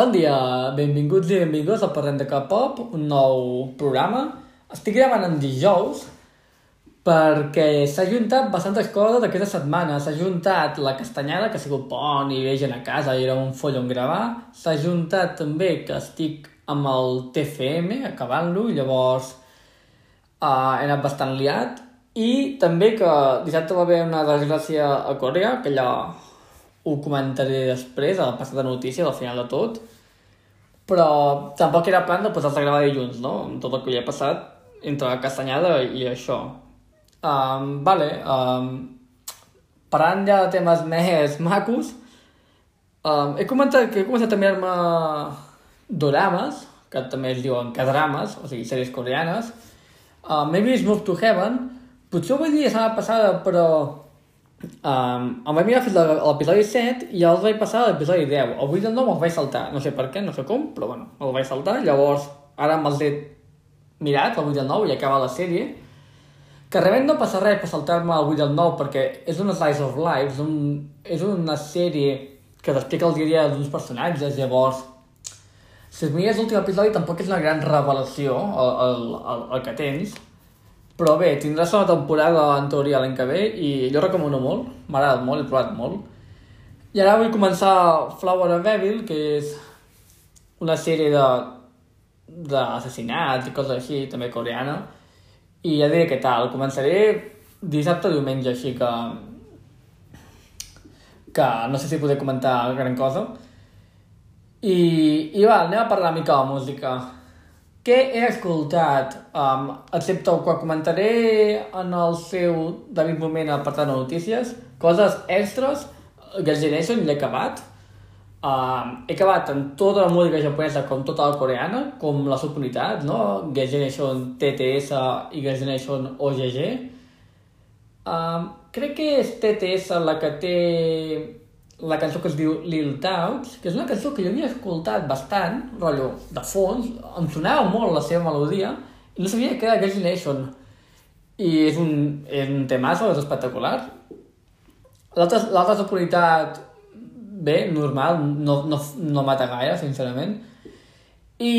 Bon dia, benvinguts i benvinguts al Parlem de K-pop, un nou programa. Estic gravant en dijous perquè s'ha juntat bastantes coses aquesta setmana. S'ha juntat la castanyada, que ha sigut pont i ve gent a casa i era un follon gravar. S'ha juntat també que estic amb el TFM acabant-lo i llavors uh, he anat bastant liat. I també que dissabte va haver una desgràcia a Corea, que allò ho comentaré després, a la passada notícia, al final de tot. Però tampoc era plan de posar-se a gravar dilluns, no? Amb tot el que hi ha passat entre la castanyada i això. Um, vale, um, parlant ja de temes més macos, um, he, comentat, que he començat a mirar-me dorames, que també es diuen cadrames, o sigui, sèries coreanes. Uh, M'he vist Move to Heaven, potser ho vaig dir la setmana passada, però um, em vaig mirar fins a l'episodi 7 i els vaig passar a l'episodi 10. El 8 i el 9 els vaig saltar, no sé per què, no sé com, però bueno, els vaig saltar. Llavors, ara me'ls he mirat, el 8 i el 9, i acaba la sèrie. Que realment no passa res per saltar-me el 8 i el 9, perquè és una slice of life, és, un, és una sèrie que t'explica el dia a dia d'uns personatges, llavors si es mires l'últim episodi tampoc és una gran revelació el, el, el, el que tens, però bé, tindràs una temporada en teoria l'any que ve i jo recomano molt, m'ha agradat molt, he provat molt. I ara vull començar Flower of Evil, que és una sèrie de d'assassinats i coses així, també coreana, i ja diré què tal. Començaré dissabte diumenge, així que que no sé si podré comentar gran cosa. I, i va, anem a parlar una mica de música. Què he escoltat? Um, excepte el que comentaré en el seu degut moment al apartat de notícies, coses extras, Girls' Generation l'he acabat. Um, he acabat en tota la música japonesa com tota la coreana, com les subunitats, no? Girls' Generation TTS i Girls' Generation OGG. Um, crec que és TTS la que té la cançó que es diu Lil Touch, que és una cançó que jo havia escoltat bastant, rotllo, de fons, em sonava molt la seva melodia, i no sabia que era Girls' Generation. I és un, és un temazo, és espectacular. L'altra subunitat, bé, normal, no, no, no mata gaire, sincerament. I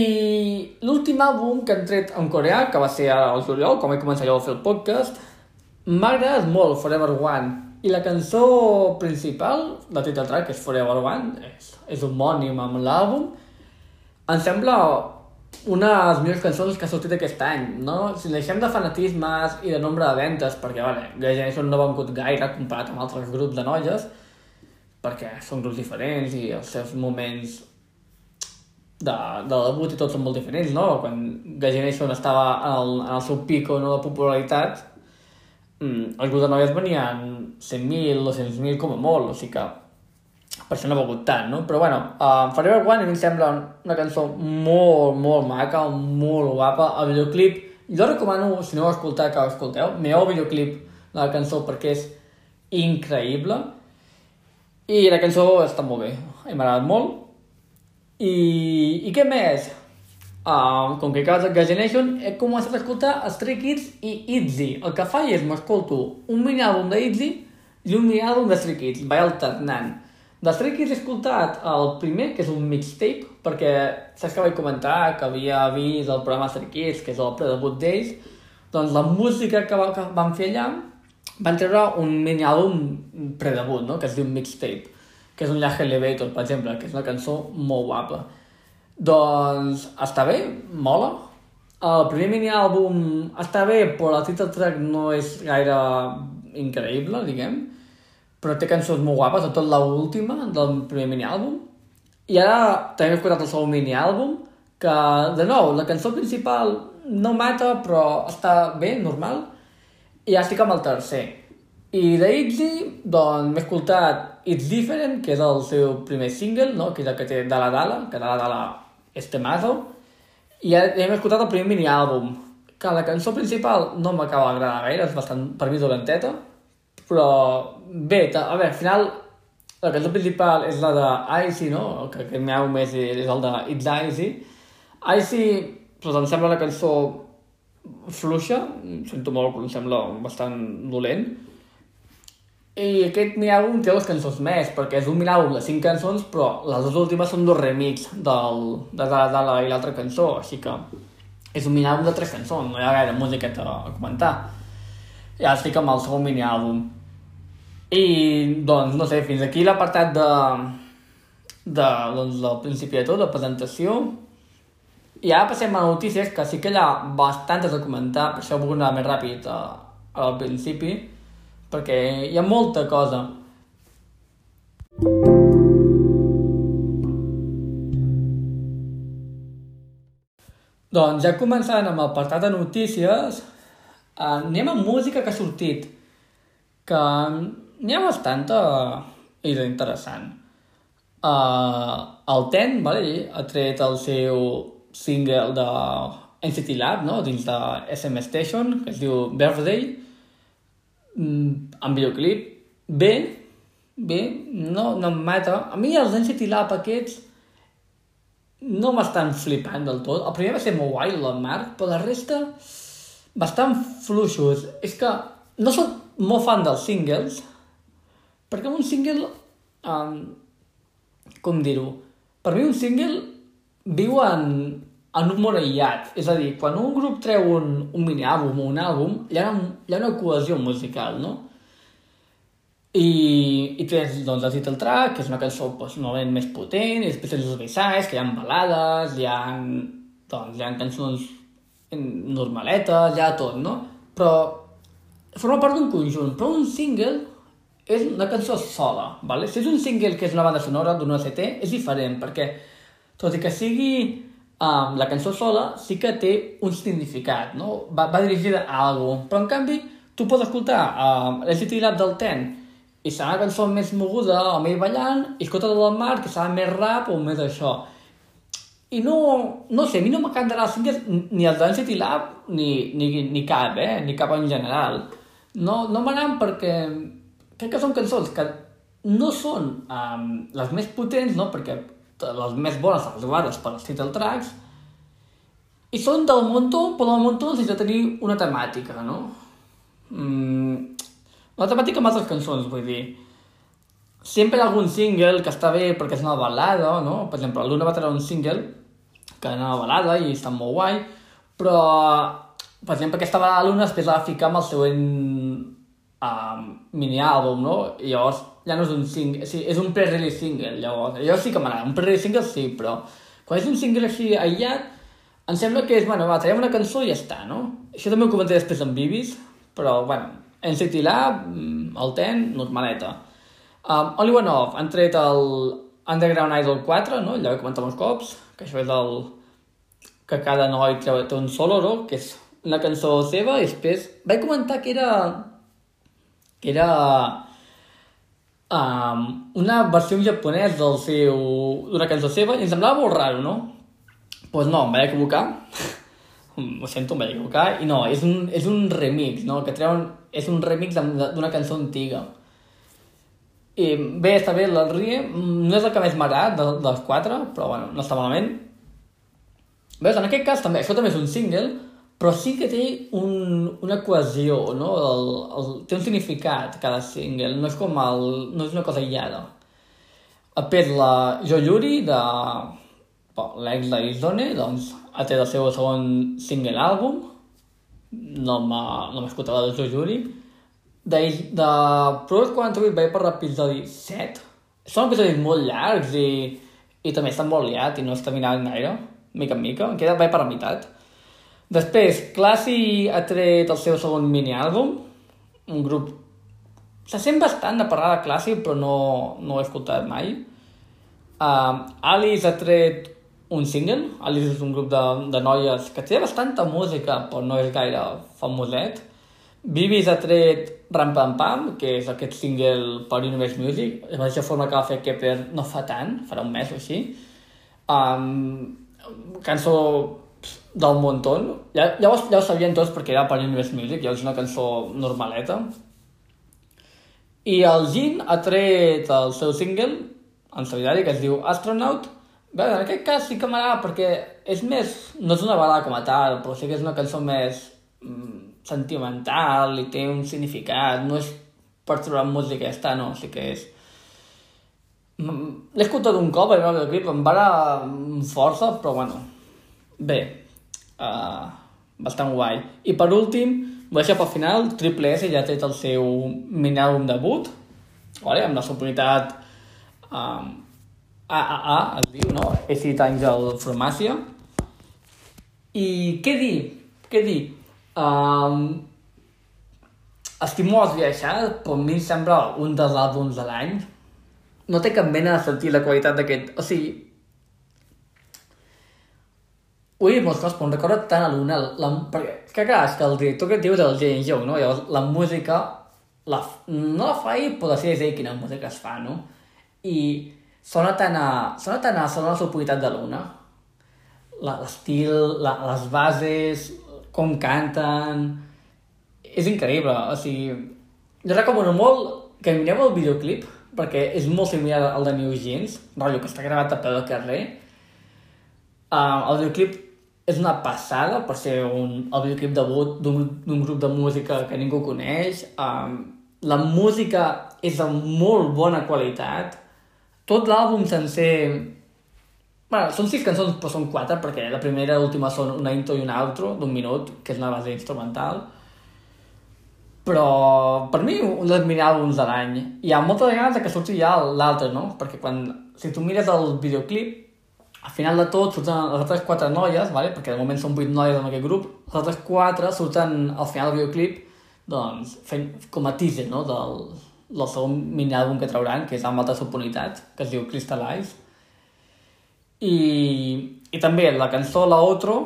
l'últim àlbum que han tret en coreà, que va ser al juliol, com he començat jo a fer el podcast, m'ha agradat molt, Forever One. I la cançó principal, la title track, que és Forever One, és, és homònim amb l'àlbum, em sembla una de les millors cançons que ha sortit aquest any, no? Si deixem de fanatismes i de nombre de ventes, perquè, vale, la Generation no ha vengut gaire comparat amb altres grups de noies, perquè són grups diferents i els seus moments de, de debut i tots són molt diferents, no? Quan la Generation estava en el, en el seu pico no, de popularitat, mm, els noies venien 100.000 o 100.000 com a molt, o sigui que per això no ha begut tant, no? Però bueno, uh, Forever One a mi em sembla una cançó molt, molt maca, molt guapa. El videoclip, jo recomano, si no ho escoltat, que ho escolteu, meu videoclip de la cançó perquè és increïble. I la cançó està molt bé, m'ha agradat molt. I, I què més? Uh, com que acabes de Generation, he començat a escoltar Stray Kids i ITZY. El que faig és m'escolto un mini àlbum de ITZY i un mini àlbum de Stray Kids. Vaig alternant. De Stray Kids he escoltat el primer, que és un mixtape, perquè saps que vaig comentar que havia vist el programa Stray Kids, que és el pre-debut d'ells, doncs la música que, va, que van fer allà van treure un mini àlbum pre-debut, no? que es diu mixtape, que és un Llage Elevator, per exemple, que és una cançó molt guapa. Doncs està bé, mola. El primer mini-àlbum està bé, però el title track no és gaire increïble, diguem. Però té cançons molt guapes, tot l'última del primer mini-àlbum. I ara també he escoltat el segon mini-àlbum, que, de nou, la cançó principal no mata, però està bé, normal. I ja estic amb el tercer. I de Itzy, doncs m'he escoltat It's Different, que és el seu primer single, no? que és el que té Dala Dala, que Dala Dala és temazo, i ja hem escoltat el primer mini-àlbum, que la cançó principal no m'acaba d'agradar gaire, és bastant, per mi, dolenteta, però bé, a veure, al final la cançó principal és la de Icy, no? Que aquest meu més és el de It's Icy. Icy, doncs em sembla una cançó fluixa, sento molt, però em sembla bastant dolent. I aquest mini-àlbum té les cançons més, perquè és un mini-àlbum de cinc cançons, però les dues últimes són dos remix del, de Dala Dala i l'altra cançó, així que és un mini-àlbum de tres cançons, no hi ha gaire música a comentar. Ja estic amb el segon mini-àlbum. I, doncs, no sé, fins aquí l'apartat de, de, doncs, del principi de tot, de presentació. I ara passem a notícies, que sí que hi ha bastantes a comentar, per això he anar més ràpid a, a al principi, perquè hi ha molta cosa. Doncs ja començant amb el apartat de notícies, eh, anem amb música que ha sortit, que n'hi ha bastanta i interessant. Uh, el Ten, vale, ha tret el seu single de NCT Lab, no? dins de SM Station, que es diu Birthday, amb videoclip. Bé, bé, no, no em mata. A mi els NCT Lab aquests no m'estan flipant del tot. El primer va ser molt guai, la Marc, però la resta bastant fluixos. És que no sóc molt fan dels singles, perquè un single, um, com dir-ho, per mi un single viu en, en un món aïllat. És a dir, quan un grup treu un, un mini-àlbum o un àlbum, hi ha, una, hi ha una cohesió musical, no? I, i tens doncs, el title track, que és una cançó doncs, novament més potent, i després tens els B-sides, que hi ha balades, hi ha, doncs, hi ha cançons normaletes, ha tot, no? Però forma part d'un conjunt, però un single és una cançó sola, ¿vale? Si és un single que és una banda sonora d'un OCT, és diferent, perquè tot i que sigui um, la cançó sola, sí que té un significat, no? Va, va dirigida a algú, però en canvi tu pots escoltar um, l'NCT Lab del Ten i serà una cançó més moguda o més ballant, i escolta del mar, que serà més rap o més això. I no, no sé, a mi no m'encantarà els singles ni el Dance Lab ni, ni, ni cap, eh? Ni cap en general. No, no m'agraden perquè crec que són cançons que no són um, les més potents, no? Perquè les més bones les guardes per als title tracks, i són del muntó, però del muntó sense tenir una temàtica, no? Mm, la temàtica amb altres cançons, vull dir... Sempre hi ha algun single que està bé perquè és una balada, no? Per exemple, l'Una va treure un single que era una balada i està molt guai, però, per exemple, aquesta balada l'Una després la va ficar amb el següent um, mini-àlbum, no? I llavors ja no és un single, sí, és un pre-release single, llavors. Llavors sí que m'agrada, un pre-release single sí, però quan és un single així aïllat, em sembla que és, bueno, va, traiem una cançó i ja està, no? Això també ho comentaré després amb Bibis, però, bueno, en City Lab, mm, el ten, normaleta. Um, Only One Off, han tret el Underground Idol 4, no? allò que comentem uns cops, que això és el... que cada noi treu, té un solo, no? que és una cançó seva, i després vaig comentar que era... que era... Um, una versió en japonès del seu... d'una cançó seva, i em semblava molt raro, no? Doncs pues no, em vaig equivocar. ho sento, em vaig equivocar, i no, és un, és un remix, no? que treuen és un remix d'una cançó antiga. I bé, està bé, el Rie no és el que més m'agrada de, dels quatre, però bueno, no està malament. Veus, en aquest cas també, això també és un single, però sí que té un, una cohesió, no? El, el, té un significat cada single, no és com el, no és una cosa aïllada. Després la Jo Yuri de l'ex de doncs ha tret el seu segon single àlbum, no m'ha no de Juri. De, de Pros 48 vaig per l'episodi 7. Són episodis molt llargs i, i també estan molt liat i no està mirant gaire, mica en mica. Em queda vaig per la meitat. Després, Classy ha tret el seu segon mini-àlbum, un grup... Se sent bastant de parlar de Classy, però no, no ho he escoltat mai. Uh, Alice ha tret un single. Alice és un grup de, de noies que té bastanta música, però no és gaire famoset. Bibis ha tret Ram Pam Pam, que és aquest single per Universe Music. De la mateixa forma que va fer Kepler no fa tant, farà un mes o així. Um, cançó del Monton. Ja, ja, ho, ja ho sabien tots perquè era per Universe Music, ja és una cançó normaleta. I el Jin ha tret el seu single en solidari que es diu Astronaut, Bé, en aquest cas sí que m'agrada perquè és més... No és una balada com a tal, però sí que és una cançó més mm, sentimental i té un significat. No és per trobar música està, no, sigui que és... L'he escoltat un cop, el videoclip, em va força, però bueno, bé, uh, bastant guai. I per últim, ho deixo pel final, Triple S ja ha tret el seu mini-àlbum debut, vale? amb la subunitat um, AAA, es diu, no? Acid Angel Formàcia. I què dir? Què dir? Um, estic molt esbiaixat, però a mi em sembla un dels àlbums de l'any, no té cap mena de sentit la qualitat d'aquest... O sigui... Dit molts cops, però recorda tant a l'una... La... Perquè, que clar, és que el director que diu és el James Young, no? Llavors, la música... La... No la fa ell, però és ell quina música es fa, no? I sona tant a... Sona tant a... Sona la subunitat de l'una. L'estil, les bases, com canten... És increïble, o sigui... Jo recomano molt que mireu el videoclip, perquè és molt similar al de New Jeans, rotllo que està gravat a peu de carrer. Uh, el videoclip és una passada per ser un, el videoclip debut d'un grup de música que ningú coneix. Um, la música és de molt bona qualitat. Tot l'àlbum sencer... Bueno, són sis cançons, però són quatre, perquè la primera i l'última són una intro i un outro d'un minut, que és una base instrumental però per mi un dels millors àlbums de l'any hi ha moltes ganes que surti ja l'altre, no? Perquè quan, si tu mires el videoclip al final de tot surten les altres quatre noies, vale? perquè de moment són vuit noies en aquest grup, les altres quatre surten al final del videoclip doncs, fent com a teaser no? del, del segon mini-àlbum que trauran, que és amb altres oportunitats, que es diu Crystallize. I, I també la cançó La Otro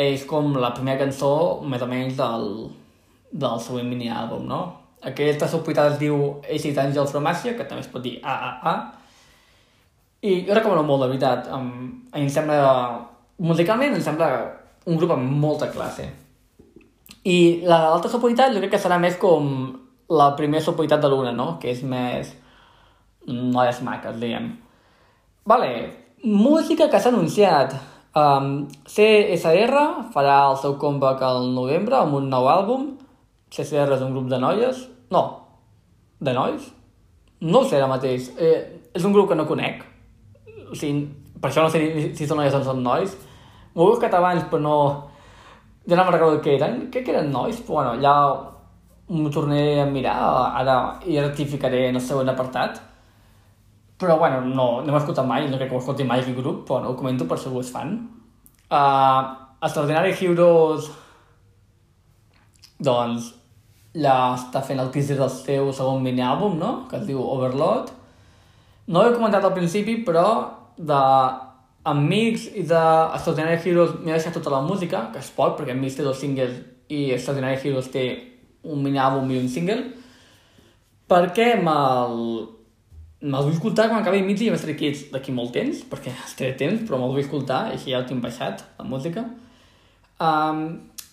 és com la primera cançó més o menys del, del següent mini-àlbum, no? Aquesta subunitat es diu Acid Angel Fromàcia, que també es pot dir AAA, i jo recomano molt, de veritat. Um, em sembla... Musicalment em sembla un grup amb molta classe. I l'altra subunitat jo crec que serà més com la primera subunitat de l'una, no? Que és més... noies maques, diguem. Vale, música que s'ha anunciat. Um, CSR farà el seu comeback al novembre amb un nou àlbum CCR és un grup de noies? No. De nois? No ho sé ara mateix. Eh, és un grup que no conec. O sigui, per això no sé si són noies o són nois. M'ho he buscat abans, però no... Ja no me'n recordo què eren. Què que eren nois? Però, bueno, ja m'ho tornaré a mirar, ara hi rectificaré en el següent apartat. Però, bueno, no, no m'he escoltat mai, no crec que ho escolti mai aquest grup, però no, ho comento per si algú és fan. Uh, Extraordinary Heroes, doncs, ja està fent el teaser del seu segon mini-àlbum, no? Que es diu Overload. No ho he comentat al principi, però de Amics i de Extraordinary Heroes m'he deixat tota la música, que es pot, perquè Amics té dos singles i Extraordinary Heroes té un mini-àlbum i un single, perquè me'l me'l vull escoltar quan acabi Amics i Stray Kids d'aquí molt temps, perquè estaré temps, però me'l vull escoltar, i així ja ho tinc baixat, la música. Um,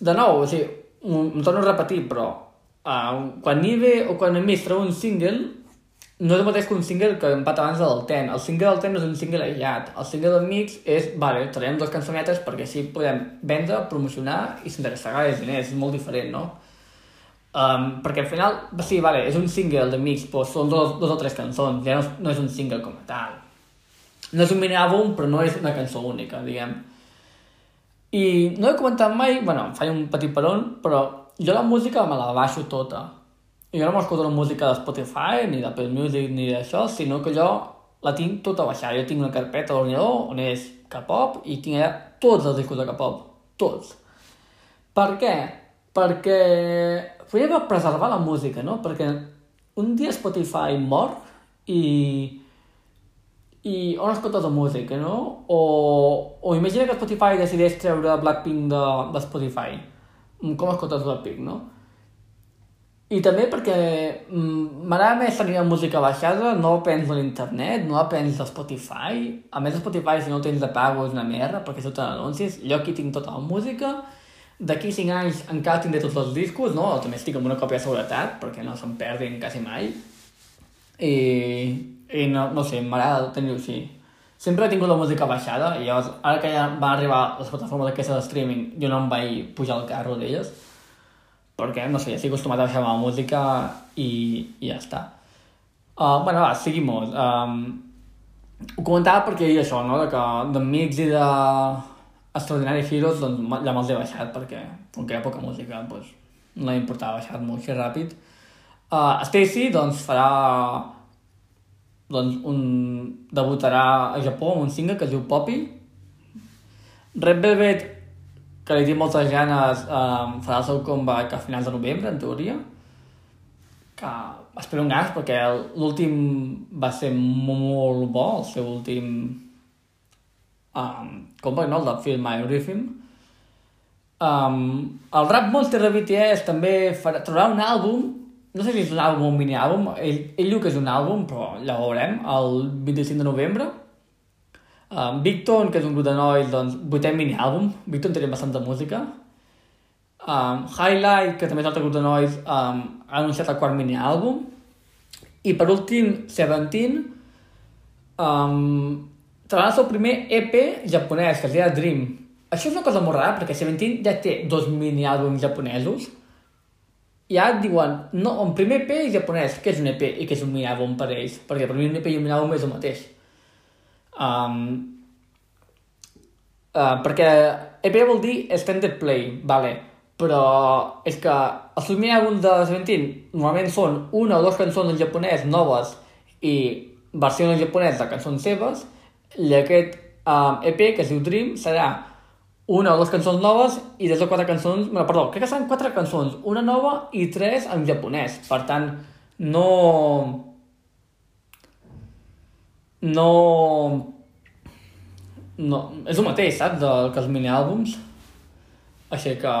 de nou, o sigui, em torno a repetir, però uh, quan Nive o quan Amics treu un single, no és el mateix que un single que hem abans del Ten. El single del Ten no és un single aïllat. El single del Mix és, vale, traiem dues cançonetes perquè així podem vendre, promocionar i s'interessarà els diners. És molt diferent, no? Um, perquè al final, sí, vale, és un single de Mix, però són dos, dos o tres cançons, ja no, no és un single com a tal. No és un mini-àlbum, però no és una cançó única, diguem. I no he comentat mai, bueno, faig un petit peron, però jo la música me la baixo tota. Jo no m'escolto la música de Spotify, ni d'Apple Music, ni d'això, sinó que jo la tinc tota baixada. Jo tinc una carpeta a l'ordinador on és K-pop i tinc allà tots els discos de K-pop. Tots. Per què? Perquè podria preservar la música, no? Perquè un dia Spotify mor i i on escoltes la música, no? O, o imagina que Spotify decideix treure Blackpink de, de Spotify com escoltes l'Epic, no? I també perquè mm, m'agrada més tenir la música baixada, no la prens de l'internet, no la prens de Spotify. A més, Spotify, si no tens de pago, és una merda, perquè surten anuncis. Jo aquí tinc tota la música. D'aquí 5 anys encara tindré tots els discos, no? També estic amb una còpia de seguretat, perquè no se'n perdin quasi mai. I, i no, no sé, m'agrada tenir-ho així sempre he tingut la música baixada i llavors, ara que ja va arribar les plataformes d'aquestes de streaming, jo no em vaig pujar al carro d'elles. Perquè, no sé, estic acostumat a baixar la música i, i ja està. Uh, bueno, va, seguimos. Um, ho comentava perquè hi això, no?, de que i de Extraordinary Heroes, doncs ja me'ls he baixat perquè, com que hi ha poca música, doncs no m'importava baixar molt així ràpid. Uh, Stacy, doncs, farà doncs, un... debutarà a Japó amb un single que es diu Poppy. Red Velvet, que li tinc moltes ganes, um, farà el seu comeback a finals de novembre, en teoria. Que espero un gas, perquè l'últim va ser molt, bo, el seu últim um, comeback, no? El del film My Everything. Um, el Rap Monster de BTS també farà, trobarà un àlbum no sé si és un àlbum o un mini-àlbum, ell, ell diu que és un àlbum, però ja ho veurem, el 25 de novembre. Um, Victon, que és un grup de nois, doncs, vuitè mini-àlbum, Victon té bastanta música. Um, Highlight, que també és altre grup de nois, um, ha anunciat el quart mini-àlbum. I per últim, Seventeen, um, trobarà el seu primer EP japonès, que es deia Dream. Això és una cosa molt rara, perquè Seventeen ja té dos mini-àlbums japonesos, ja et diuen, no, un primer EP és japonès, que és un EP i que és un mini-àlbum per ells, perquè per mi un EP i un mini-àlbum és el mateix. Um, uh, perquè EP vol dir extended play, vale, però és que els mini-àlbums de Seventeen normalment són una o dues cançons en japonès noves i versions en japonès de cançons seves, i aquest um, EP, que es diu Dream, serà una o dues cançons noves i des de quatre cançons... Bueno, perdó, crec que seran quatre cançons, una nova i tres en japonès. Per tant, no... No... No, és el mateix, saps, del, que els mini-àlbums. Així que,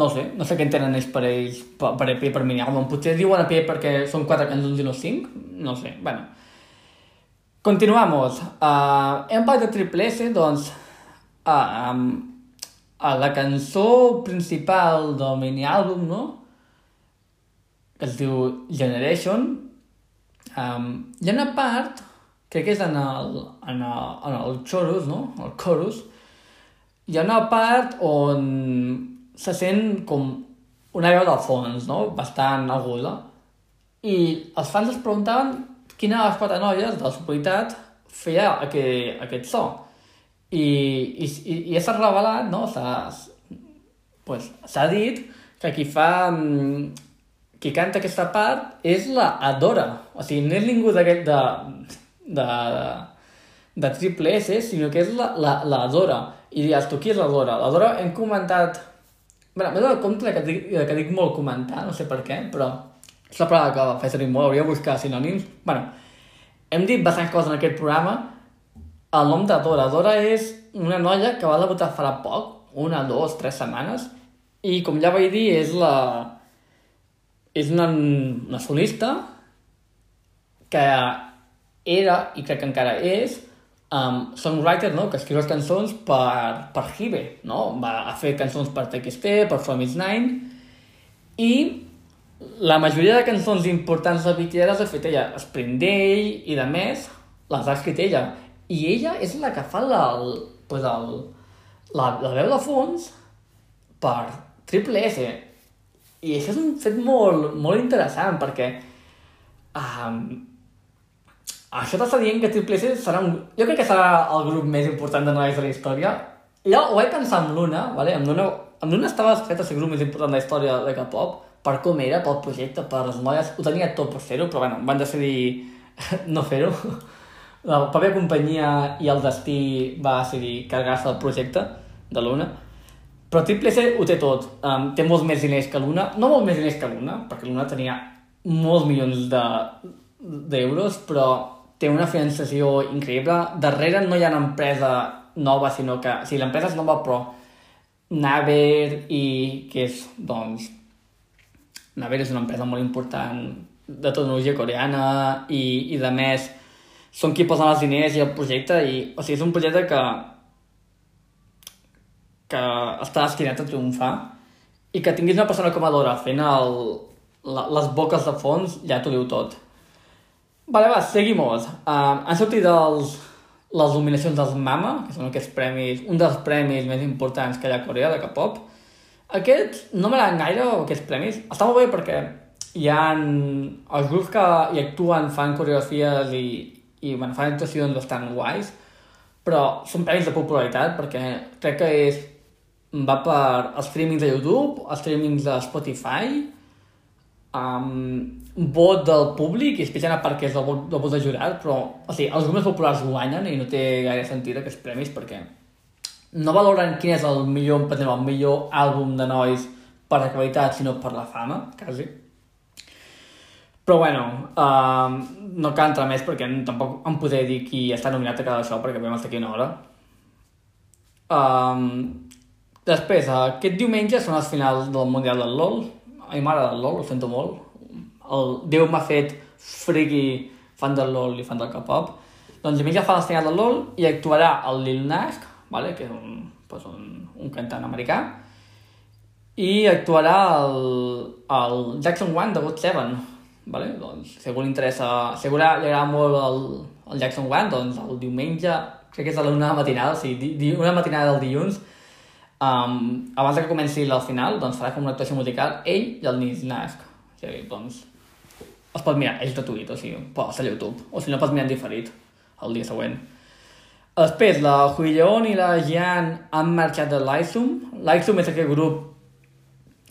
no sé, no sé què entenen ells per ells, per, per EP, per mini-àlbum. Potser diuen EP perquè són quatre cançons i no cinc, no sé, bueno. Continuamos. Uh, hem parlat de Triple S, doncs, uh, um, a la cançó principal del mini-àlbum, no? que es diu Generation, um, hi ha una part, crec que és en el, en el, en el chorus, no? el chorus, hi ha una part on se sent com una veu de fons, no? bastant aguda, i els fans es preguntaven quina de les quatre noies de la superioritat feia aquest, aquest so. I, i, i s'ha revelat, no? S'ha pues, dit que qui fa... Qui canta aquesta part és la Adora. O sigui, no és ningú d'aquest de, de, de Triple S, sinó que és la, la, la Adora. I diràs, tu qui és l'Adora? L'Adora hem comentat... Bé, m'he donat compte que dic, que dic molt comentar, no sé per què, però és la paraula que fa servir molt, hauria de buscar sinònims. bueno, hem dit bastants coses en aquest programa, el nom de Dora. Dora és una noia que va debutar farà poc, una, dos, tres setmanes, i com ja vaig dir, és la... és una, una solista que era, i crec que encara és, um, songwriter, no?, que escriu les cançons per, per Hibe, no? Va fer cançons per TXT, per From Is Nine, i la majoria de cançons importants de BTS les ha fet ella, Spring Day i de més, les ha escrit ella. I ella és la que fa el, pues el, la, la veu de fons per Triple S. I això és un fet molt, molt interessant, perquè um, això t'està dient que Triple S serà un... Jo crec que serà el grup més important de nois de la història. Jo ho vaig pensar amb Luna, vale? amb Luna, amb Luna estava escrit a ser el grup més important de la història de K-pop, per com era, pel projecte, per les noies, ho tenia tot per fer-ho, però bueno, van decidir no fer-ho la pròpia companyia i el destí va decidir carregar-se el projecte de Luna. Però Triple S ho té tot. Um, té molts més diners que Luna. No molts més diners que Luna, perquè Luna tenia molts milions d'euros, de, però té una finançació increïble. Darrere no hi ha una empresa nova, sinó que... O sigui, l'empresa és nova, però Naver i... que és, doncs... Naver és una empresa molt important de tecnologia coreana i, i de més són qui posen els diners i el projecte i, o sigui, és un projecte que que està destinat a triomfar i que tinguis una persona com a Dora fent el, la, les boques de fons ja t'ho diu tot. Vale, va, seguimos. Uh, han sortit els, les nominacions dels MAMA, que són aquests premis, un dels premis més importants que hi ha a Corea de K-pop. Aquests no m'agraden gaire, aquests premis. Està molt bé perquè hi ha els grups que hi actuen, fan coreografies i, i bueno, fan actuacions bastant guais, però són premis de popularitat perquè crec que és, va per streamings de YouTube, streamings de Spotify, um, vot del públic i una part que és el vot, el vot de jurat, però o sigui, els grups populars guanyen i no té gaire sentit aquests premis perquè no valoren quin és el millor, per exemple, el millor àlbum de nois per la qualitat, sinó per la fama, quasi. Però bueno, uh, no cal entrar més perquè tampoc em podré dir qui està nominat a cada això perquè vam estar aquí una hora. Um, després, uh, aquest diumenge són els finals del Mundial del LOL. A mi m'agrada el LOL, ho sento molt. El Déu m'ha fet friki fan del LOL i fan del K-pop. Doncs diumenge fa les finals del LOL i actuarà el Lil Nas, vale? que és un, pues un, un cantant americà, i actuarà el, el Jackson Wang de God Seven. Vale? Doncs, si algú li interessa, si algú li agrada molt el, el Jackson Wang, doncs el diumenge, crec que és a l'una matinada, o sigui, di, una matinada del dilluns, um, abans que comenci la final, doncs farà com una actuació musical ell i el Nis Nask. O sigui, doncs, es pot mirar, és gratuït, o sigui, pot ser a YouTube, o si no pots mirar en diferit el dia següent. Després, la Huilleon i la Jean han marxat de l'Aisum. L'Aisum és aquest grup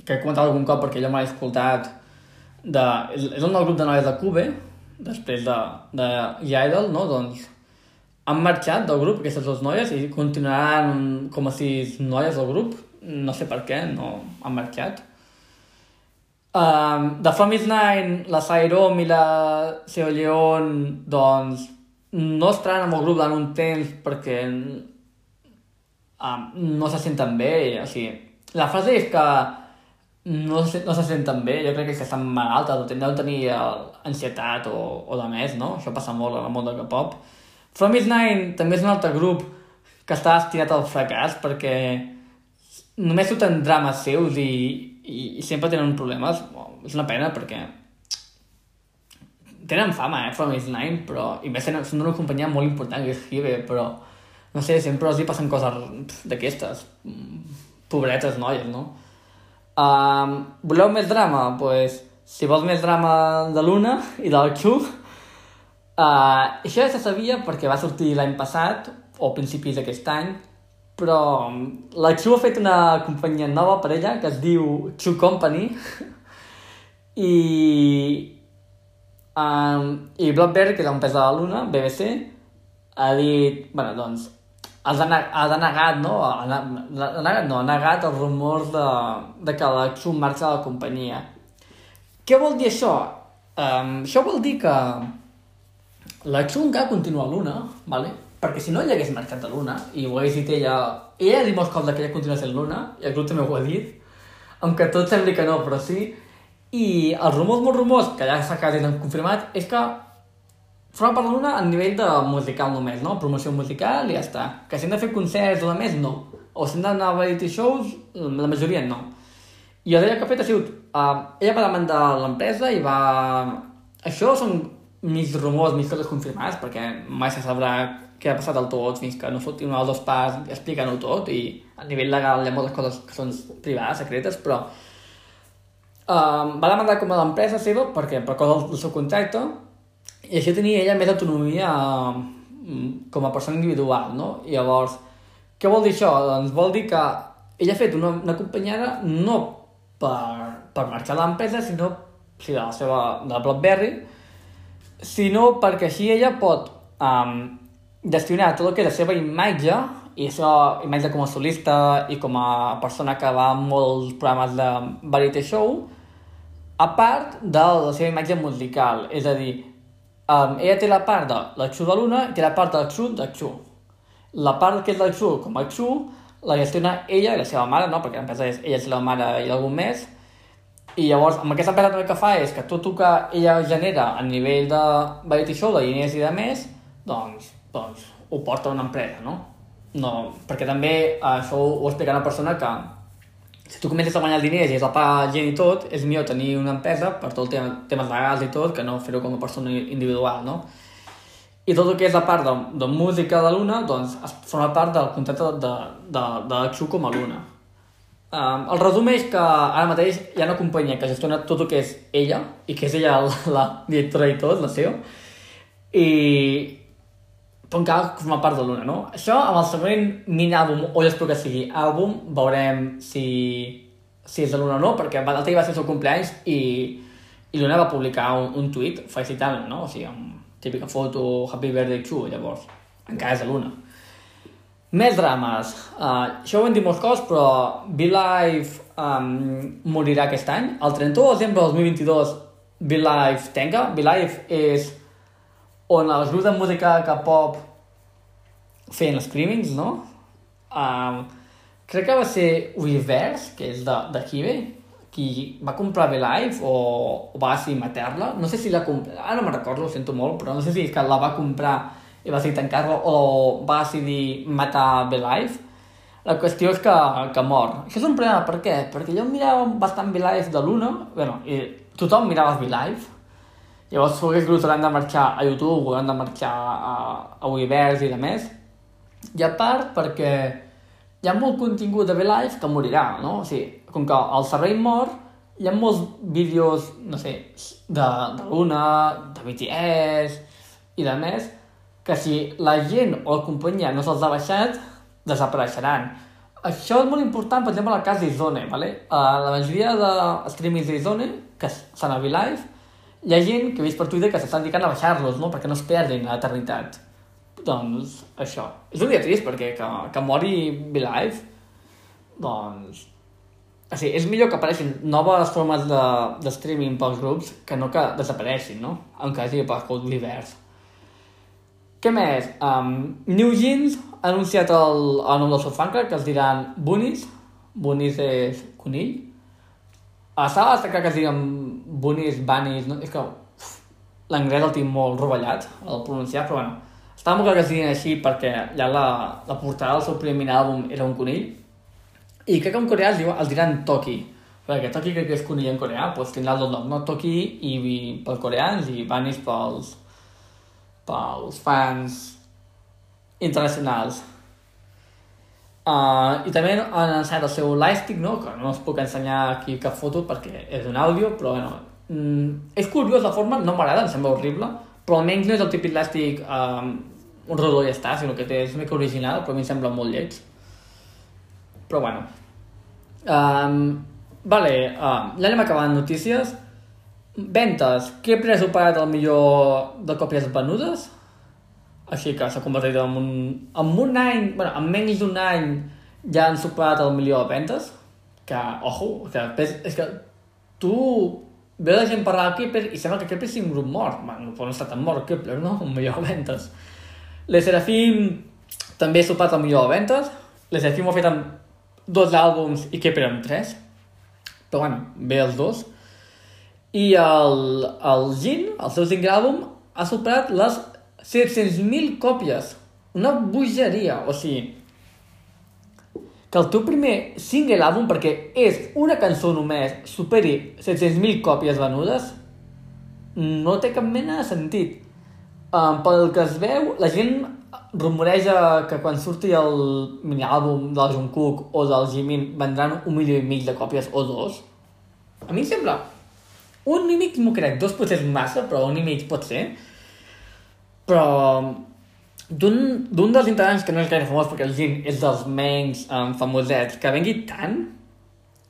que he comentat algun cop perquè jo m'he escoltat de, és, un grup de noies de Cube, després de, de Idol, no? Doncs han marxat del grup, aquestes dues noies, i continuaran com a sis noies del grup. No sé per què, no han marxat. Um, de Is Nine, la Sairom i la Seo León, doncs, no estaran amb el grup durant un temps perquè um, no se senten bé. O sigui, la frase és que no, se, no se senten bé, jo crec que estan malaltes o deuen tenir ansietat o, o de més, no? Això passa molt en el món del K-pop. From Is Nine també és un altre grup que està destinat al fracàs perquè només surten drames seus i, i, i sempre tenen problemes. És una pena perquè tenen fama, eh, From Is Nine, però, i més tenen, són una companyia molt important, que és Hive, però, no sé, sempre els hi passen coses d'aquestes, pobretes noies, no? Um, voleu més drama? Doncs, pues, si vols més drama de l'una i de l'Xu, uh, això ja se sabia perquè va sortir l'any passat, o principis d'aquest any, però la Xu ha fet una companyia nova per ella que es diu Xu Company i, Um, I Blackberry, que és l'empresa de la Luna, BBC, ha dit, bueno, doncs, ha, deneg ha denegat, no? Ha, denegat, no, ha negat els rumors de, de que la Xu marxa de la companyia. Què vol dir això? Um, això vol dir que la Xu encara continua a Luna, vale? Perquè si no ella hagués marxat de Luna, i ho hagués dit ella... Ella ha dit molts cops que ella continua sent Luna, i el grup també ho ha dit, aunque tot sembli que no, però sí, i els rumors, molts rumors, que ja s'ha quasi confirmat, és que forma part d'una a nivell de musical només, no? Promoció musical i ja està. Que si hem de fer concerts o de més, no. O si hem d'anar a variety shows, la majoria no. I el que ha fet ha sigut... Uh, ella va demandar l'empresa i va... Això són mig rumors, mig coses confirmades, perquè mai se sabrà què ha passat al tot fins que no surti una o dos parts explicant-ho tot i a nivell legal hi ha moltes coses que són privades, secretes, però Um, va demandar com a l'empresa seva perquè per cosa del, seu contracte i així tenia ella més autonomia um, com a persona individual, no? I llavors, què vol dir això? Doncs vol dir que ella ha fet una, una companyera no per, per marxar a l'empresa, sinó sigui, de la seva de la BlackBerry, sinó perquè així ella pot um, gestionar tot el que és la seva imatge i seva imatge com a solista i com a persona que va a molts programes de variety show a part de la seva imatge musical, és a dir, um, ella té la part de l'Xu de l'una i té la part de l'Xu de Xu. La part que és l'Xu com a Xu la gestiona ella i la seva mare, no? perquè l'empresa és ella és la mare i algú més, i llavors amb aquesta empresa el que fa és que tot el que ella genera a nivell de variety show, de diners i de més, doncs, doncs ho porta una empresa, no? no perquè també això ho explica una persona que si tu comences a guanyar diners i és a pagar gent i tot, és millor tenir una empresa per tot el tema, temes legals i tot, que no fer-ho com a persona individual, no? I tot el que és la part de, de música de l'una, doncs, es forma part del contracte de, de, de l'Xu com a l'una. Um, el resum és que ara mateix hi ha una companyia que gestiona tot el que és ella, i que és ella la, la directora i tot, la CEO, i però encara forma part de l'una, no? Això amb el següent mini-àlbum, o jo espero que sigui àlbum, veurem si, si és de l'una o no, perquè l'altre va ser el seu compleanys i, i l'una va publicar un, un tuit felicitant no? O sigui, amb típica foto, Happy Birthday to, llavors, encara és de l'una. Més drames. Uh, això ho hem dit molts cops, però Be-Live um, morirà aquest any. El 31 de desembre del 2022 Be-Live tenga. Be-Live és on els grups de música que pop feien screamings, no? Um, crec que va ser Reverse, que és de, de Kibe, qui va comprar Be-Live o, o va matar-la. No sé si la compra... Ara no me'n recordo, ho sento molt, però no sé si és que la va comprar i va decidir tancar-lo o va decidir matar Belive, la qüestió és que, que mor. Això és un problema, per què? Perquè jo mirava bastant Belive de l'una, bueno, i tothom mirava Belive, llavors aquests grups hauran de marxar a YouTube, hauran de marxar a, a Univers i de més, i a part perquè hi ha molt contingut de Belive que morirà, no? O sigui, com que el servei mor, hi ha molts vídeos, no sé, de, de l'una, de BTS i de més, que si la gent o la companyia no se'ls ha baixat, desapareixeran. Això és molt important, per exemple, en el cas d'Izone, ¿vale? Uh, la majoria de streamings d'Izone, que s'han a Live, hi ha gent que he vist per Twitter que s'estan dedicant a baixar-los, no?, perquè no es perdin a l'eternitat. Doncs, això. És un dia trist, perquè que, que mori Live, doncs... O sigui, és millor que apareixin noves formes de, de streaming pels grups que no que desapareixin, no? En cas sigui per l'univers. Què més? Um, New Jeans ha anunciat el, el nom del seu fan que es diran Bunnies. Bunnies és conill. Estava destacar que es diuen Bunnies, Bunnies... No? És que l'anglès el tinc molt rovellat, el pronunciar, però bueno. Estava molt clar que es diuen així perquè ja la, la portada del seu primer àlbum era un conill. I crec que en coreà es, diu, els diran Toki. Perquè Toki crec que és conill en coreà, doncs tindrà el nom, no? Toki i, i pels coreans i Bunnies pels, pels fans internacionals. Uh, I també han anunciat el seu Lightstick, no? que no us puc ensenyar aquí cap foto perquè és un àudio, però bueno, mm, és curiós la forma, no m'agrada, em sembla horrible, però almenys no és el típic Lightstick um, un rodó ja està, sinó que té, és mica original, però a mi em sembla molt lleig. Però bueno. Um, vale, uh, ja anem acabant notícies. Ventes. Kepler ha superat el millor de còpies venudes. Així que s'ha convertit en un... En un any, bueno, en menys d'un any ja han superat el milió de ventes. Que, ojo, que és que tu veus la gent parlar de Kepler i sembla que Kepler sigui un grup mort. Bueno, no està tan mort Kepler, no? Un de ventes. Les Serafim també ha superat el de ventes. Les Serafim ho ha fet amb dos àlbums i Kepler amb tres. Però bueno, bé els dos. I el, el Gin, el seu cinquè àlbum, ha superat les 700.000 còpies. Una bogeria, o sigui... Que el teu primer single àlbum, perquè és una cançó només, superi 700.000 còpies venudes, no té cap mena de sentit. Um, pel que es veu, la gent rumoreja que quan surti el mini-àlbum del Jungkook o del Jimin vendran un milió i mig de còpies o dos. A mi em sembla un i mig m'ho crec, dos potser és massa, però un i mig pot ser. Però d'un dels integrants que no és gaire famós perquè el Jin és dels menys um, famosets, que vengui tant,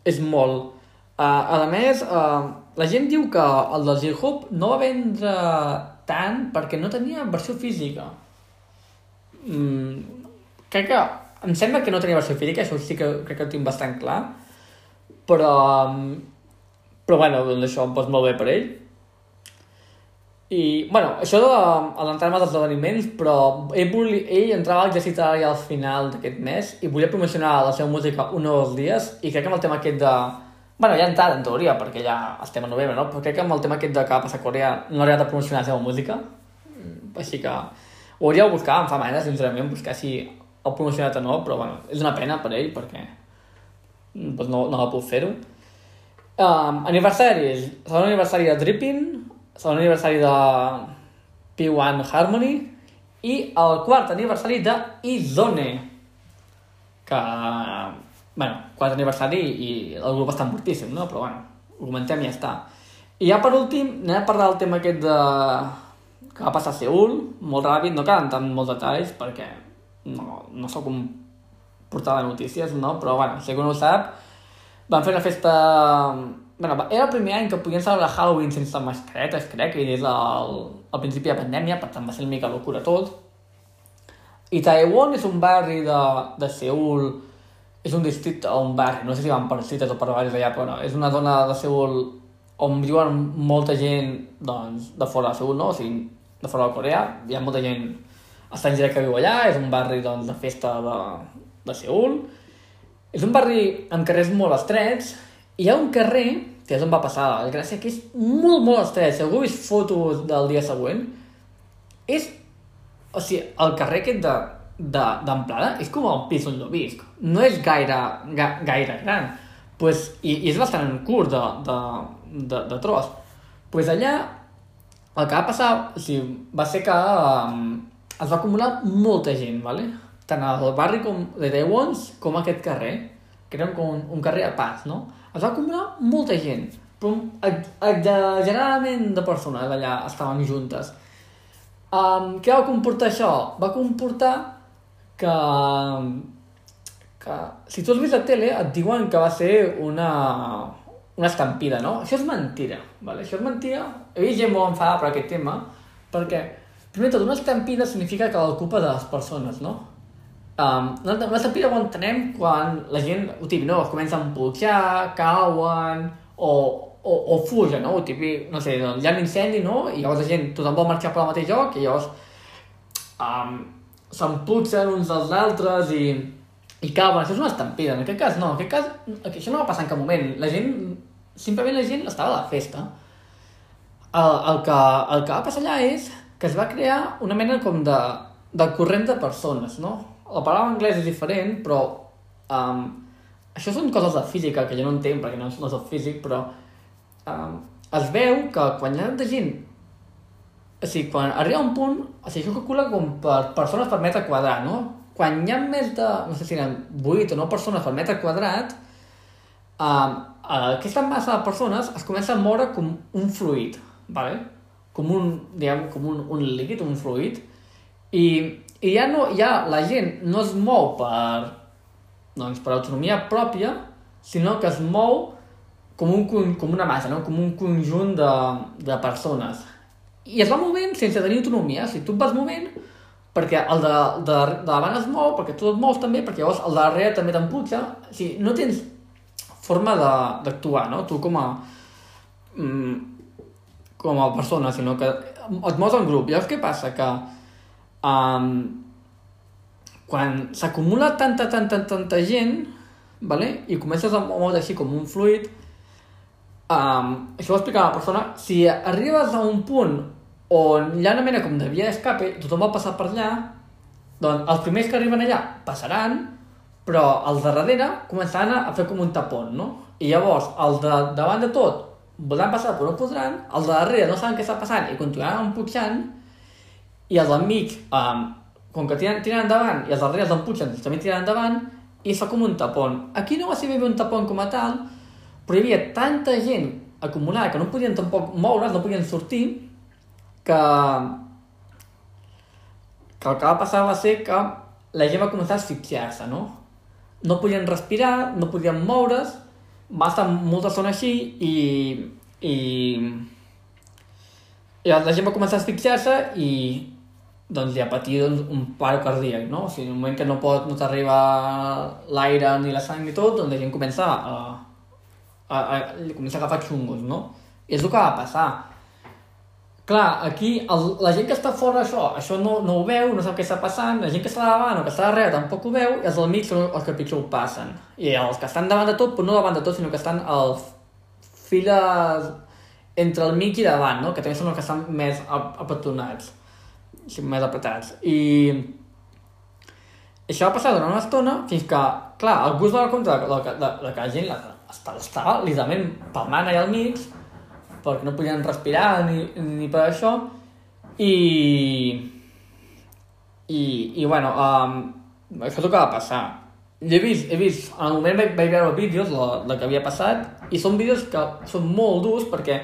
és molt. Uh, a més, uh, la gent diu que el del J-Hope no va vendre tant perquè no tenia versió física. Mm, crec que... Em sembla que no tenia versió física, això sí que crec que ho tinc bastant clar, però um, però bueno, doncs això em posa molt bé per ell. I, bueno, això de l'entrar-me dels esdeveniments, però ell, volia, ell entrava a l'exèrcit ja al final d'aquest mes i volia promocionar la seva música un o dos dies i crec que amb el tema aquest de... Bueno, ja ha entrat, en teoria, perquè ja estem a novembre, no? Però crec que amb el tema aquest de que va passar a Corea no ha arribat a promocionar la seva música. Mm, així que ho hauria de buscar, em fa mandra, sincerament, buscar si ha promocionat o no, però bueno, és una pena per ell, perquè doncs no, no va pogut fer-ho. Um, aniversaris. Segon aniversari de Dripping, segon aniversari de P1 Harmony i el quart aniversari de Izone. Que bueno, quart aniversari i el grup està mortíssim, no? Però bueno, ho comentem i ja està. I ja per últim, anem a parlar del tema aquest de... que va passar a Seul, molt ràpid, no cal entrar en molts detalls perquè no, no sóc un portal de notícies, no? Però bueno, si algú no ho sap, van fer una festa... Bueno, era el primer any que podien celebrar Halloween sense mascaretes, crec, i des del al principi de pandèmia, per tant va ser una mica locura tot. I Taiwan és un barri de, de Seul, és un districte o un barri, no sé si van per cites o per barris allà, però no, és una zona de Seul on viuen molta gent doncs, de fora de Seul, no? o sigui, de fora de Corea, hi ha molta gent estrangera que viu allà, és un barri doncs, de festa de, de Seul. És un barri amb carrers molt estrets, i hi ha un carrer, que és on va passar la gràcia, que és molt, molt estret. Si algú ha vist fotos del dia següent, és o sigui, el carrer aquest de d'amplada és com el pis on jo visc. No és gaire, ga, gaire gran. Pues, i, I és bastant curt de, de, de, de tros. pues allà el que va passar o sigui, va ser que um, es va acumular molta gent, ¿vale? tant al barri com de Taiwans com aquest carrer, que era com un, un carrer a pas, no? Es va acumular molta gent, però exageradament de persones allà estaven juntes. Um, què va comportar això? Va comportar que, que si tu has vist la tele et diuen que va ser una, una estampida, no? Això és mentira, ¿vale? Això és mentira. He vist gent molt enfadada per aquest tema, perquè, primer tot, una estampida significa que la culpa de les persones, no? Um, una estampida ho entenem quan la gent, ho típic, no? Es comença a emputxar, cauen, o, o, o fuja, no? O típic, no sé, doncs hi ha un incendi, no? I llavors la gent, tothom vol marxar pel mateix lloc, i llavors um, s'emputxen uns dels altres i, i cauen. Això és una estampida. En aquest cas no, en aquest cas això no va passar en cap moment. La gent, simplement la gent estava a la festa. El, el, que, el que va passar allà és que es va crear una mena com de, de corrent de persones, no? La paraula anglès és diferent, però um, això són coses de física que jo no entenc perquè no, no soc físic, però um, es veu que quan hi ha de gent o sigui, quan arriba un punt, o sigui, això calcula com per persones per metre quadrat, no? Quan hi ha més de, no sé si eren 8 o 9 persones per metre quadrat, uh, aquesta massa de persones es comença a moure com un fluid, ¿vale? com un, diguem, com un, un líquid, un fluid, i, i ja, no, ja la gent no es mou per, doncs, per autonomia pròpia, sinó que es mou com, un, com una massa, no? com un conjunt de, de persones i es va movent sense tenir autonomia. O sigui, tu et vas movent perquè el de, de, de davant es mou, perquè tu et mous també, perquè llavors el de darrere també t'emputxa. O sigui, no tens forma d'actuar, no? Tu com a... Mm, com a persona, sinó que et mous en grup. Llavors què passa? Que um, quan s'acumula tanta, tanta, tanta gent, vale? i comences a moure així com un fluid, um, això ho explica la persona, si arribes a un punt on hi ha una mena com de via d'escape, tothom va passar per allà, doncs els primers que arriben allà passaran, però els de darrere començaran a fer com un tapón, no? I llavors, els de davant de tot voldran passar però no podran, els de darrere no saben què està passant i continuaran empujant, i els del mig, um, com que tiren, tiren endavant i els darrere els empujant també tiren endavant, i fa com un tapón. Aquí no va ser ben un tapón com a tal, però hi havia tanta gent acumulada que no podien tampoc moure's, no podien sortir, que, que el que va passar va ser que la gent va començar a asfixiar-se, no? No podien respirar, no podien moure's, va estar molta estona així i, i, i la gent va començar a asfixiar-se i doncs ja patir doncs, un paro cardíac, no? O sigui, en un moment que no pot, no t'arriba l'aire ni la sang i tot, doncs la gent comença a, a, a, a, comença a agafar xungos, no? I és el que va passar Clar, aquí el, la gent que està fora això, això no, no ho veu, no sap què està passant, la gent que està davant o que està darrere tampoc ho veu, i els del mig són els que pitjor ho passen. I els que estan davant de tot, però no davant de tot, sinó que estan al files entre el mig i davant, no? que també són els que estan més apetonats, més apretats. I això va passar durant una estona fins que, clar, algú es va donar compte de, de, de, de, de que la gent estava, estava literalment palmant allà al mig, perquè no podien respirar ni, ni per això i i, i bueno um, això és el que va passar he vist, he vist, en el moment vaig, vaig veure vídeos, la, la que havia passat, i són vídeos que són molt durs perquè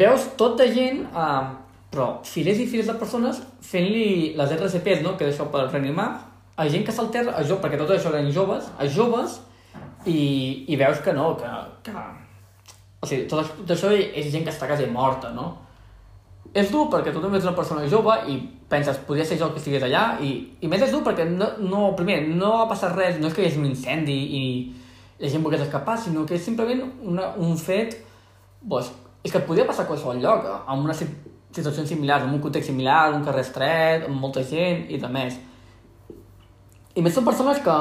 veus tota gent, eh, però filers i filers de persones fent-li les RCPs, no?, que és això per reanimar, a gent que s'alterra, a joves, perquè tot això eren joves, a joves, i, i veus que no, que, que o sigui, tot, tot això és gent que està quasi morta, no? És dur perquè tu també ets una persona jove i penses, podria ser jo que estigués allà i, i més és dur perquè no, no, primer, no ha passat res, no és que hi hagi un incendi i la gent volgués escapar, sinó que és simplement una, un fet pues, és que podria passar a qualsevol lloc, en una situació similar, en un context similar, un carrer estret, amb molta gent i de més. I més són persones que,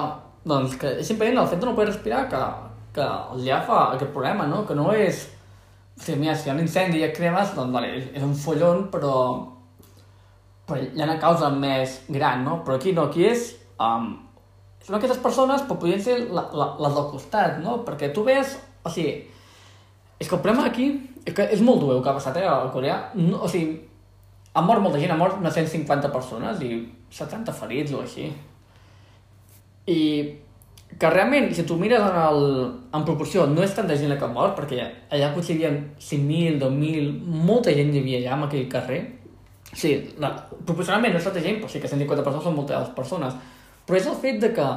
doncs, que simplement el fet de no poder respirar que, que ja fa aquest problema, no? Que no és o sigui, mira, si hi ha un incendi i et cremes, doncs vale, és un follon, però, però hi ha una causa més gran, no? Però aquí no, aquí és... Um, són aquestes persones, però podrien ser la, la, les del costat, no? Perquè tu ves... O sigui, és que el problema aquí és que és molt dur el que ha passat eh, a Corea. No, o sigui, ha mort molta gent, ha mort unes 150 persones i 70 ferits o així. I que realment, si tu mires en, el, en proporció, no és tanta gent la que mort, perquè allà potser hi havia 5.000, 2.000, molta gent hi havia allà en aquell carrer. Sí, la, proporcionalment no és tanta gent, però sí que 150 persones són moltes persones. Però és el fet de que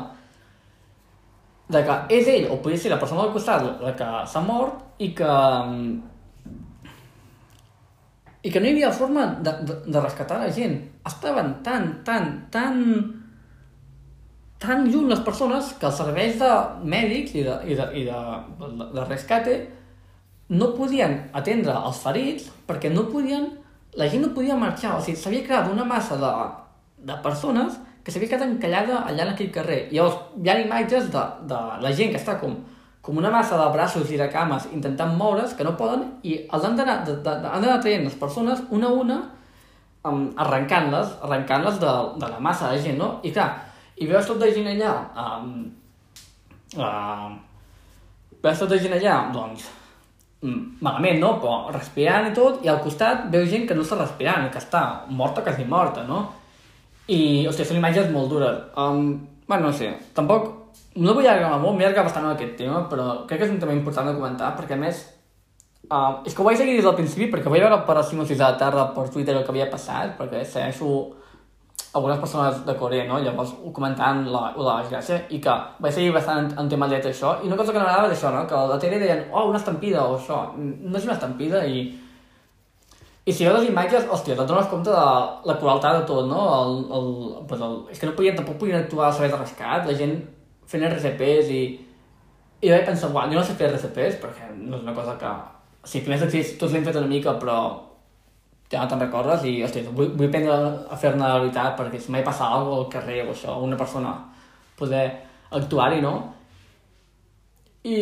de que és ell, o podria ser la persona del costat, la que s'ha mort, i que i que no hi havia forma de, de, de rescatar la gent. Estaven tan, tan, tan tan lluny les persones que els serveis de mèdics i de, i de, i de, de, de rescate no podien atendre els ferits perquè no podien, la gent no podia marxar, o sigui, s'havia creat una massa de, de persones que s'havia quedat encallada allà en aquell carrer. I llavors hi ha imatges de, de la gent que està com, com una massa de braços i de cames intentant moure's, que no poden, i els han d'anar traient les persones una a una um, arrencant-les, arrencant-les de, de la massa de gent, no? I clar, i veus tota gent allà, um, uh, veus tota gent allà, doncs, malament, no? Però respirant i tot, i al costat veus gent que no està respirant, que està morta, quasi morta, no? I, hòstia, són imatges molt dures. Um, bueno, no sé, tampoc... No vull allargar molt, m'he allargat bastant en aquest tema, però crec que és un tema important de comentar, perquè a més... Uh, és que ho vaig seguir des del principi, perquè vaig veure per les 5 o 6 de la tarda per Twitter el que havia passat, perquè segueixo algunes persones de Corea, no? Llavors ho comentaven la, la desgràcia i que vaig seguir bastant en tema de això i una cosa que m'agradava és això, no? Que a la tele deien, oh, una estampida o això. No és una estampida i... I si veus les imatges, hòstia, et dones compte de la crueltat de tot, no? El, el, pues el, és que no podien, tampoc podien actuar als serveis de rescat, la gent fent RCPs i... I vaig pensar, uau, jo no sé fer RCPs perquè no és una cosa que... O sigui, primers d'accés tots l'hem fet una mica, però ja no te'n recordes i, hosti, vull, vull aprendre a fer-ne la veritat perquè si mai passa alguna cosa al carrer o això, una persona poder actuar-hi, no? I,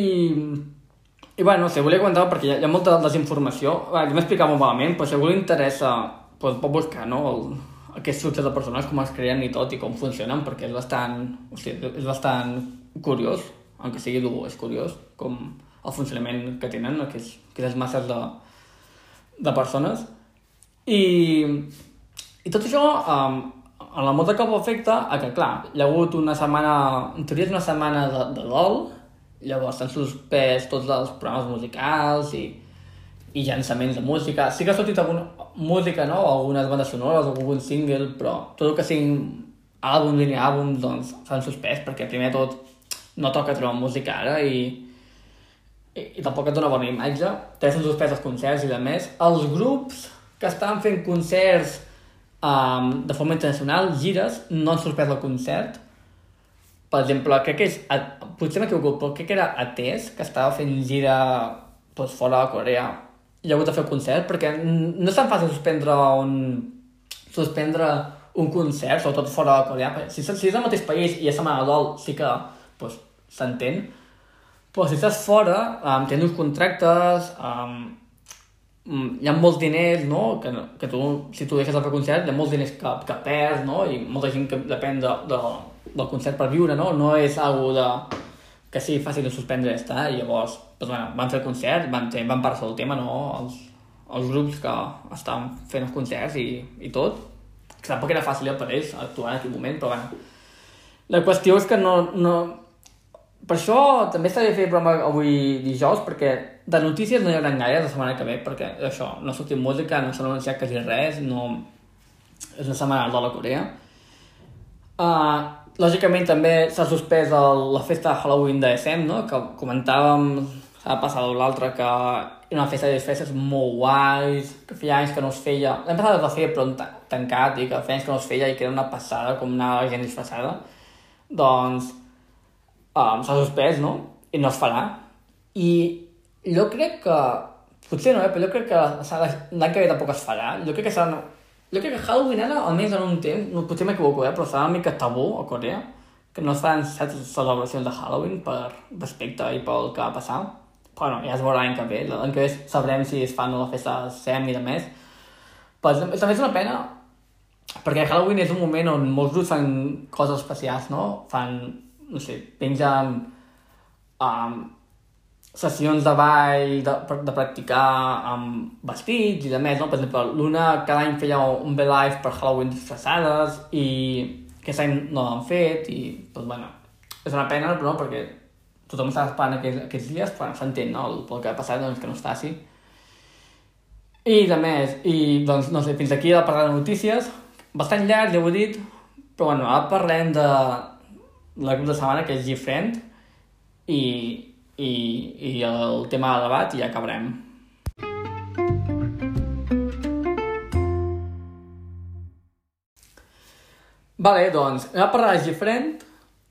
i bueno, no sé, volia comentar perquè hi ha, hi ha molta desinformació. Va, jo m'explicava molt malament, però si algú li interessa, doncs pot buscar, no? El, aquests fluxos de persones, com es creen i tot, i com funcionen, perquè és bastant, o sigui, és bastant curiós, aunque sigui dur, és curiós, com el funcionament que tenen aquests, aquestes masses de, de persones. I, i tot això, um, en la molta cap afecta a que, clar, hi ha hagut una setmana, en teoria és una setmana de, de dol, llavors s'han suspès tots els programes musicals i, i llançaments de música. Sí que ha sortit alguna música, no?, algunes bandes sonores algun single, però tot el que siguin àlbums i àlbums, doncs, s'han suspès, perquè primer tot no toca trobar música ara i, i, i tampoc et dona bona imatge. També s'han suspès els concerts i de més. Els grups que estaven fent concerts um, de forma internacional, gires, no han sorprès el concert. Per exemple, crec que és, potser m'equivoco, però crec que era Ates, que estava fent gira doncs, fora de Corea, i ha hagut de fer el concert, perquè no és tan fàcil suspendre un, suspendre un concert, sobretot fora de Corea. Si, si és el mateix país i és setmana dol, sí que doncs, s'entén, però si estàs fora, um, tens uns contractes, um, hi ha molts diners, no? Que, que tu, si tu deixes de fer concert, hi ha molts diners que, que perds, no? I molta gent que depèn de, de, del concert per viure, no? No és algo de, que sigui fàcil de suspendre i està, i llavors doncs, bueno, van fer el concert, van, van parlar del tema, no? Els, els grups que estaven fent els concerts i, i tot, que tampoc era fàcil per ells actuar en aquell moment, però bueno. La qüestió és que no... no... Per això també s'ha de fer programa avui dijous, perquè de notícies no hi haurà gaire la setmana que ve, perquè això, no ha sortit música, no s'ha anunciat quasi res, no... És una setmana de la Corea. Uh, lògicament també s'ha suspès el, la festa de Halloween de SM, no? que comentàvem la passada o l'altra que era una festa de disfresses molt guais, que feia anys que no es feia... L'hem passat a fer però tancat i que feia anys que no es feia i que era una passada com la gent disfressada. Doncs um, s'ha suspès, no? I no es farà. I jo crec que... Potser no, eh? però jo crec que l'any que ve tampoc es farà. Jo crec que serà... Jo crec que Halloween ara, almenys en un temps, no, potser m'equivoco, eh? però serà una mica tabú a Corea, que no es fan certes celebracions de Halloween per respecte i pel que va passar bueno, ja es veurà l'any que ve, l'any que ve sabrem si es fan la festa SEM i de més. Però també és una pena, perquè Halloween és un moment on molts grups fan coses especials, no? Fan, no sé, pengen um, sessions de ball, de, de practicar amb vestits i de més, no? Per exemple, l'Una cada any feia un B-Live per Halloween disfressades i aquest any no l'han fet i, doncs, bueno, és una pena, però no, perquè tothom està esperant aquests, aquests dies, però s'entén, no? El, pel que ha passat, doncs, que no es faci. I, de més, i, doncs, no sé, fins aquí el parlar de notícies. Bastant llarg, ja ho he dit, però, bueno, ara parlem de la grup de setmana, que és GFriend, i, i, i el tema de debat, i ja acabarem. Vale, doncs, anem a parlar de GFriend,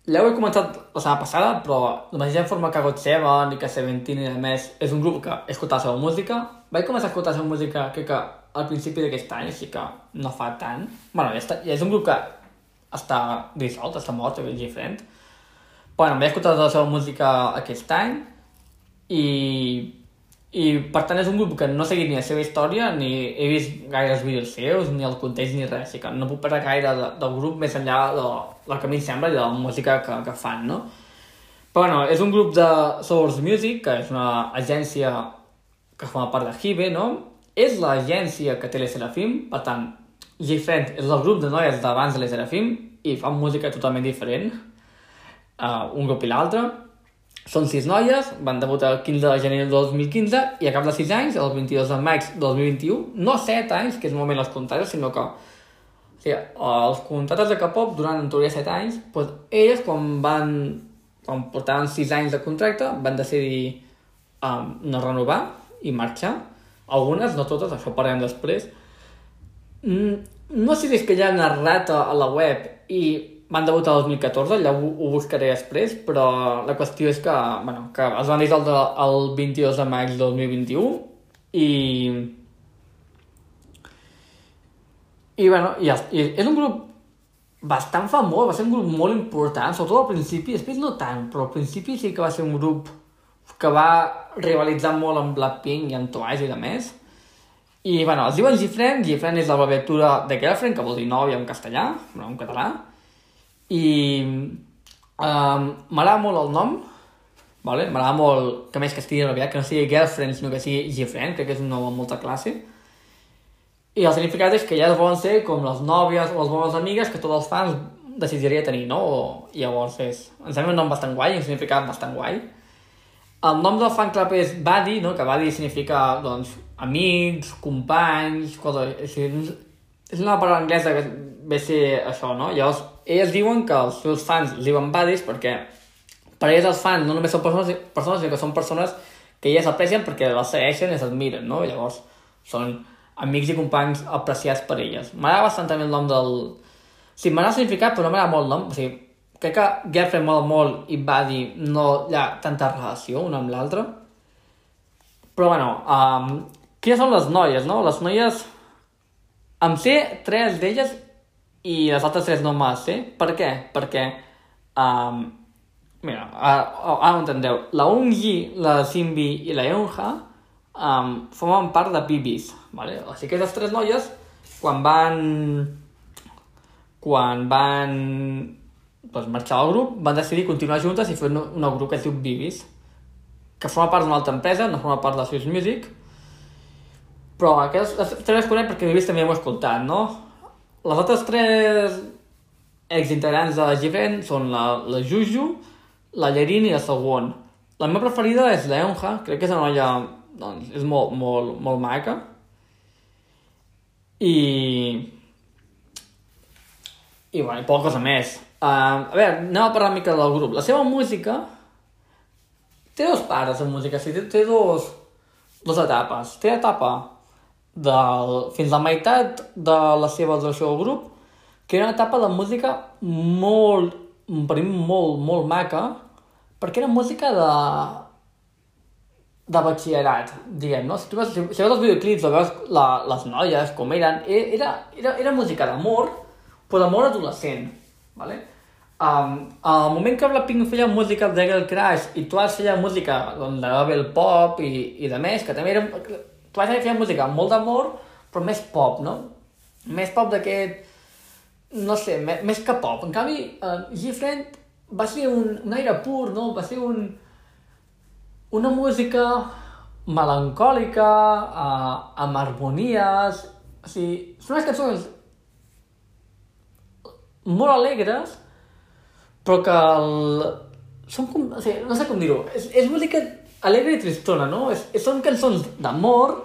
ja ho he comentat la setmana passada, però la mateixa forma que God Seven i que Seventeen i a més és un grup que he escoltat la seva música. Vaig començar a escoltar la seva música crec que al principi d'aquest any, així que no fa tant. bueno, ja, està, ja és un grup que està dissolt, està mort, és diferent. Bueno, vaig escoltar la seva música aquest any i i per tant és un grup que no he seguit ni la seva història, ni he vist gaire els vídeos seus, ni el context ni res, així que no puc parlar gaire de, del grup més enllà de la que a mi sembla i de la música que, que fan, no? Però bueno, és un grup de Source Music, que és una agència que forma part de Hibe, no? És l'agència que té l'Serafim, per tant, G-Friend és el grup de noies d'abans de l'Serafim i fan música totalment diferent, uh, un grup i l'altre. Són sis noies, van debutar el 15 de gener del 2015 i a cap de 6 anys, el 22 de maig del 2021, no 7 anys, que és normalment els contraris, sinó que o sigui, els contractes de K-pop durant en teoria 7 anys, doncs elles quan van quan portaven 6 anys de contracte van decidir um, no renovar i marxar. Algunes, no totes, això parlem després. Mm, no sé si és que ja han narrat a la web i van debutar el 2014, allà ho, ho buscaré després, però la qüestió és que, bueno, que es van dissoldre el 22 de maig del 2021 i... I, bueno, i, i és un grup bastant famós, va ser un grup molt important, sobretot al principi, després no tant, però al principi sí que va ser un grup que va rivalitzar molt amb Blackpink i amb Twice i de més. I, bueno, els diuen Gifren, Gifren és la abreviatura de Girlfriend, que vol dir nòvia en castellà, no en català, i um, m'agrada molt el nom, vale? m'agrada molt que més que estigui abreviat, que no sigui girlfriend, sinó que sigui girlfriend, crec que és un nom amb molta classe. I el significat és que ja es volen ser com les nòvies o les bones amigues que tots els fans desitjaria tenir, no? O, llavors és... Em sembla un nom bastant guai, un significat bastant guai. El nom del fan club és Buddy, no? que Buddy significa, doncs, amics, companys, cosa... És, és una paraula anglesa que ve a ser això, no? Llavors, elles diuen que els seus fans els diuen buddies perquè per elles els fans no només són persones, persones sinó que són persones que elles aprecien perquè les segueixen i les admiren, no? Llavors, són amics i companys apreciats per elles. M'agrada bastant també el nom del... Sí, m'agrada el significat, però no m'agrada molt el nom. O sigui, crec que Girlfriend molt, molt i Buddy no hi ha tanta relació una amb l'altra. Però, bueno, um, quines són les noies, no? Les noies... Em sé tres d'elles i les altres tres no me'ls sé. Per què? Perquè, um, mira, ara, ara ho entendeu. La Ungi, la Simbi i la Eunha um, formen part de Bibis. Vale? O sigui que les tres noies, quan van... quan van doncs, marxar al grup, van decidir continuar juntes i fer un, un grup que es diu Bibis, que forma part d'una altra empresa, no forma part de Swiss Music, però aquestes tres les conec perquè Bibis també ho he escoltat, no? Les altres tres exintegrants de Gifren són la, la Juju, la Llerin i la Segon. La meva preferida és la Eunja, crec que és una noia, doncs, és molt, molt, molt maca. I... I, bueno, i poca cosa més. Uh, a veure, anem a parlar una mica del grup. La seva música té dos pares de música, sí, té, té dos, dos etapes. Té etapa del, fins a la meitat de la seva duració del grup, que era una etapa de música molt, per mi molt, molt maca, perquè era música de, de batxillerat, diguem, no? Si tu veus, si, veus els videoclips o veus la, les noies, com eren, e, era, era, era música d'amor, però d'amor adolescent, ¿vale? Um, al moment que Blackpink feia música de Girl Crush i Twice feia música doncs, de Bubble Pop i, i de més, que també era... Twice feia música molt d'amor, però més pop, no? Més pop d'aquest... No sé, més, més que pop. En canvi, uh, G-Friend va ser un, un aire pur, no? Va ser un, una música melancòlica, uh, amb harmonies... O sigui, són unes cançons molt alegres, però que el... Són com... O sigui, no sé com dir-ho. És, és música alegre i tristona, no? És, són cançons d'amor,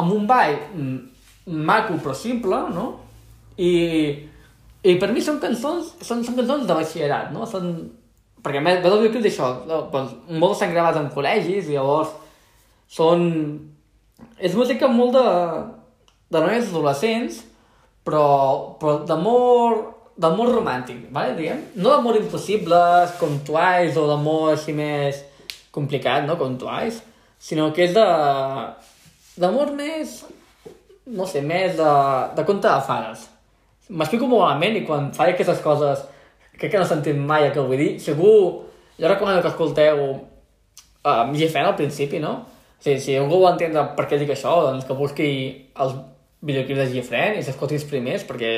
amb un ball maco però simple, no? I, i per mi són cançons, són, són cançons de batxillerat, no? Són, perquè a més, veus el videoclip d'això, doncs, molts s'han gravat en col·legis, i llavors són... És música molt de, de noies adolescents, però, però d'amor d'amor romàntic, vale, diguem? No d'amor impossibles, com Twice, o d'amor així més complicat, no?, com Twice, sinó que és de... d'amor més... no sé, més de, de conte de fades. M'explico molt malament i quan faig aquestes coses crec que no sentit mai el que vull dir. Segur, jo recomano que escolteu um, GFN al principi, no? Sigui, si algú vol entendre per què dic això, doncs que busqui els videoclips de GFN i s'escolti els primers, perquè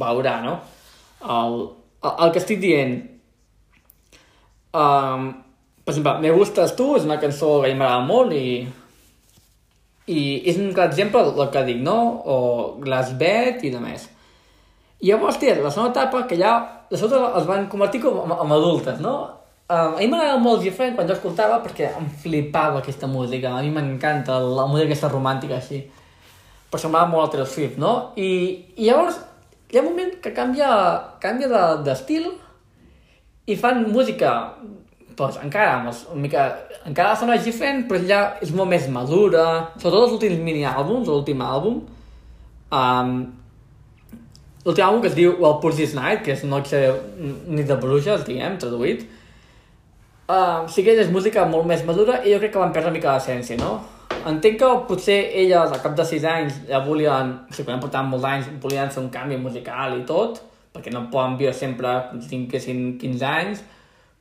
veurà, no? El, el, el que estic dient... Um, per exemple, Me gustes tu és una cançó que m'agrada molt i i és un clar exemple del que dic, no? O Glassbet i de més. I llavors, tia, la segona etapa, que ja de sota es van convertir com en, en adultes, no? Um, a mi m'agrada molt Gifren quan jo escoltava perquè em flipava aquesta música. A mi m'encanta la música aquesta romàntica així. Però semblava molt a Taylor Swift, no? I, i llavors hi ha un moment que canvia, canvia d'estil de, i fan música doncs, encara, amb una mica, encara sona diferent, però ja és molt més madura, sobretot els últims mini-àlbums, l'últim àlbum, um, l'últim àlbum que es diu Well This Night, que és Noche ni de bruixes, diguem, traduït, uh, sí que és música molt més madura i jo crec que van perdre una mica l'essència, no? Entenc que potser elles, al cap de 6 anys, ja volien, o sigui, quan portaven molts anys, volien fer un canvi musical i tot, perquè no poden viure sempre si tinguessin 15 anys,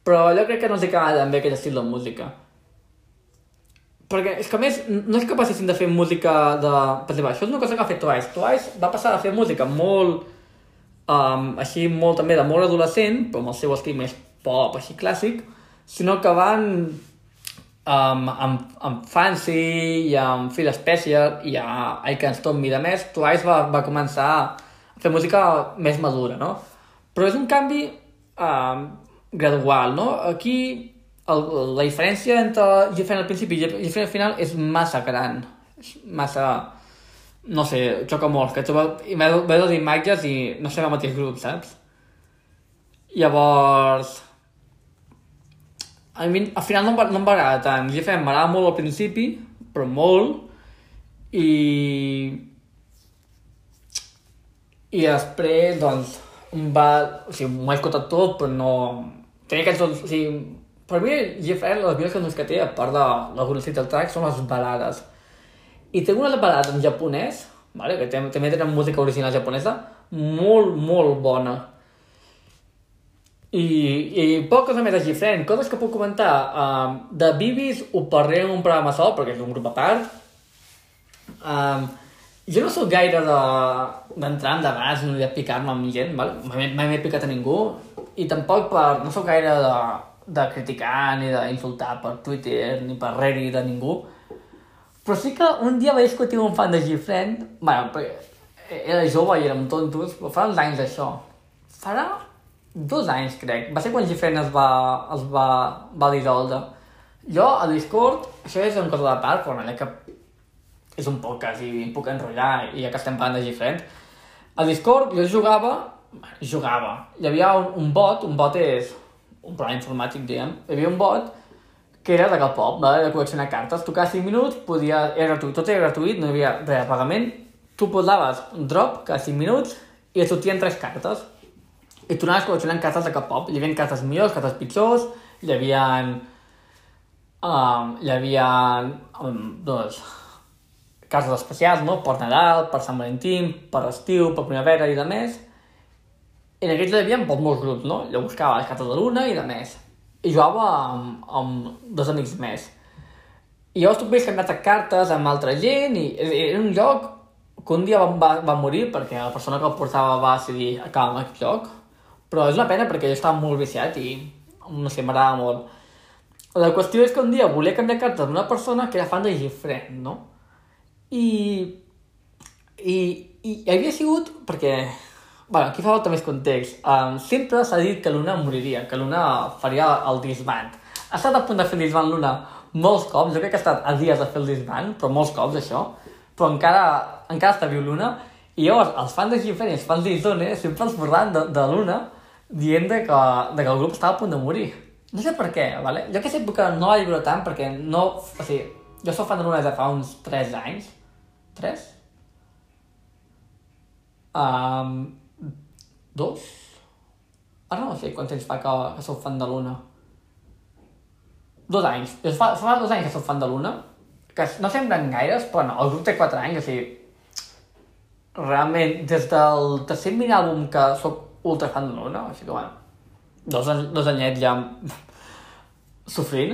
però jo crec que no els acaba també aquell estil de música. Perquè és que a més, no és que passessin de fer música de... Per exemple, això és una cosa que ha fet Twice. Twice va passar a fer música molt... Um, així molt també de molt adolescent, però amb el seu estil més pop, així clàssic, sinó que van um, amb, amb Fancy i amb Phil Special i a I Can't Stop Me de més, Twice va, va començar a fer música més madura, no? Però és un canvi um, gradual, no? Aquí el, la diferència entre Gifren al principi i Gifren al final és massa gran, és massa... No sé, xoca molt, que trobo, i veus les imatges i no sé el mateix grup, saps? Llavors, a mi al final no, no em va agradar tant. GFM m'agrada molt al principi, però molt, i... I després, doncs, em va... O sigui, m'ho he escoltat tot, però no... Tenia cançons... O sigui, per mi, GFM, les millors cançons que té, a part de velocitat del track, són les balades. I té una balada en japonès, vale? que també tenen música original japonesa, molt, molt bona i, i cosa més de Gifren, coses que puc comentar. Um, de Bibis ho parlaré en un programa sol, perquè és un grup a part. Um, jo no sóc gaire d'entrar de, en debats ni de picar-me amb gent, val? mai m'he picat a ningú, i tampoc per, no sóc gaire de, de criticar ni d'insultar per Twitter ni per Reddit de ningú, però sí que un dia vaig discutir un fan de Gifren, bueno, perquè era jove i érem tontos, però fa uns anys d'això, farà dos anys, crec. Va ser quan Gifren es va, es va, va dissoldre. Jo, a Discord, això és una cosa de part, però no que és un poc quasi, em puc enrotllar, i ja que estem parlant de Gifren. A Discord jo jugava, jugava, hi havia un, un bot, un bot és un programa informàtic, diguem, hi havia un bot que era de K-pop, de col·leccionar cartes. Tu cada 5 minuts podia, era gratuït, tot era gratuït, no hi havia res de pagament. Tu posaves un drop cada 5 minuts i et sortien tres cartes. I tu anaves col·leccionant cartes de K-pop. Hi havia cartes millors, cartes pitjors, hi havia... Um, hi havia... Um, doncs, cartes especials, no? Per Nadal, per Sant Valentí, per estiu, per primavera i de més. En aquests hi havia molts grups, no? Jo buscava les cartes de l'una i de més i jugava amb, amb dos amics més. I llavors tu veies canviat cartes amb altra gent i era un lloc que un dia va, va morir perquè la persona que el portava va decidir acabar amb aquest joc. Però és una pena perquè jo estava molt viciat i no sé, m'agrada molt. La qüestió és que un dia volia canviar cartes d'una persona que era fan de Gifren, no? I, i, i havia sigut perquè bueno, aquí fa falta més context. Um, sempre s'ha dit que Luna moriria, que Luna faria el disband. Ha estat a punt de fer el disband Luna molts cops, jo crec que ha estat a dies de fer el disband, però molts cops això, però encara, encara està viu Luna, i llavors els fans de Gifren i els fans d'Izone sempre els parlaven de, de Luna dient de que, de que el grup estava a punt de morir. No sé per què, vale? Jo aquesta època no la lliuro tant perquè no... O sigui, jo soc fan de Luna des de fa uns 3 anys. 3? Um, Dos? Ara no sé quants anys fa que, que sóc fan de l'una. Dos anys. Fa, fa dos anys que sóc fan de l'una, que no semblen gaires, però no, el grup té quatre anys, o sigui... Realment, des del tercer mini àlbum que sóc ultra fan de l'una, així que bueno, dos, dos anyets ja sofrint,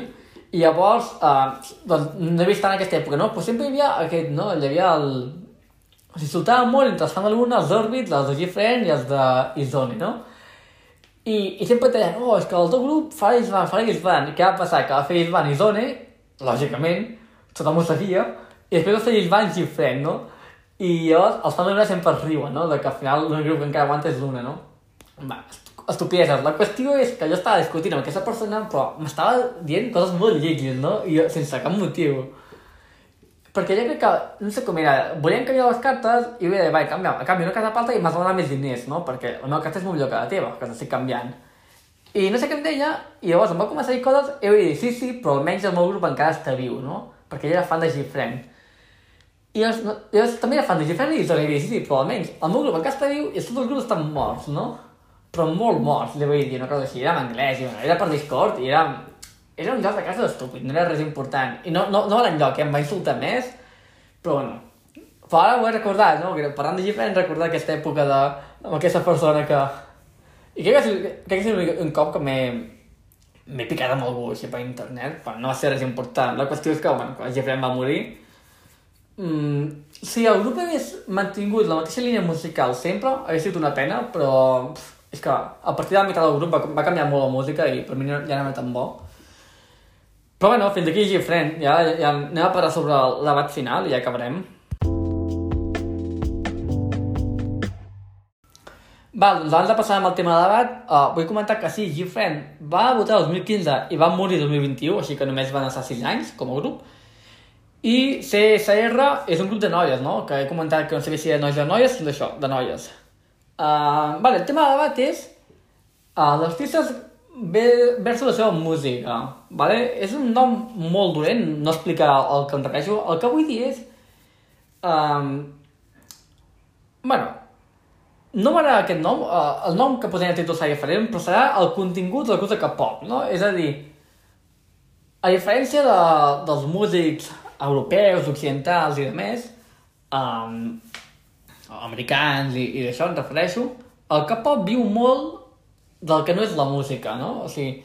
i llavors, eh, doncs no he vist tant aquesta època, no? Però sempre hi havia aquest, no? Hi havia el, o sigui, molt entre els fan els òrbits, els de Gifren i els de Izone, no? I, i sempre deien, oh, és que el teu grup fa Isvan, fa Isvan. I què va passar? Que va fer Isvan i Zone, lògicament, tothom ho sabia, i després va fer Isvan Gifren, no? I llavors els fans d'una sempre es riuen, no? De que al final l'únic grup que encara aguanta és l'una, no? Va, estupideses. La qüestió és que jo estava discutint amb aquesta persona, però m'estava dient coses molt llegies, no? I jo, sense cap motiu. Perquè jo crec que, no sé com era, volien canviar les cartes i bé, vaig canviar, a canvi una carta palta i m'has de donar més diners, no? Perquè la meva carta és molt millor que la teva, que t'estic canviant. I no sé què em deia, i llavors em va començar a dir coses, i vaig dir, sí, sí, però almenys el meu grup encara està viu, no? Perquè ell era fan de Gifren. I llavors, no, llavors també era fan de Gifren i li vaig dir, sí, sí, però almenys el meu grup encara està viu i tots els grups estan morts, no? Però molt morts, li vaig dir, una cosa així, era en anglès, i era per Discord, i era era un joc de casa estúpid, no era res important. I no, no, no va l'enlloc, eh? em va insultar més, però bueno. Però ara ho he recordat, no? Parlant de GIF hem recordat aquesta època de... amb aquesta persona que... I crec que, crec que és un cop que m'he m'he picat amb algú així per internet, però no va ser res important. La qüestió és que, bueno, quan Jeffrey va morir, mm, si el grup hagués mantingut la mateixa línia musical sempre, hauria sigut una pena, però pff, és que a partir de la meitat del grup va, va canviar molt la música i per mi ja no era tan bo. Però bueno, fins aquí Gifren. Ja, ja anem a parlar sobre el debat final i ja acabarem. Val, doncs abans de passar amb el tema de debat, uh, vull comentar que sí, Gifren va votar el 2015 i va morir el 2021, així que només van estar 6 anys com a grup. I CSR és un grup de noies, no? Que he comentat que no sabia si de noies o noies, sinó d'això, de noies. Uh, vale, el tema de debat és uh, les artistes ve versus la seva música, vale? És un nom molt dolent, no explica el que em refereixo. El que vull dir és... Um, bueno, no m'agrada aquest nom, uh, el nom que posem a títol serà diferent, però serà el contingut de la cosa que pop, no? És a dir, a diferència de, dels músics europeus, occidentals i de més, um, americans i, i d'això em refereixo, el que pop viu molt del que no és la música, no? O sigui,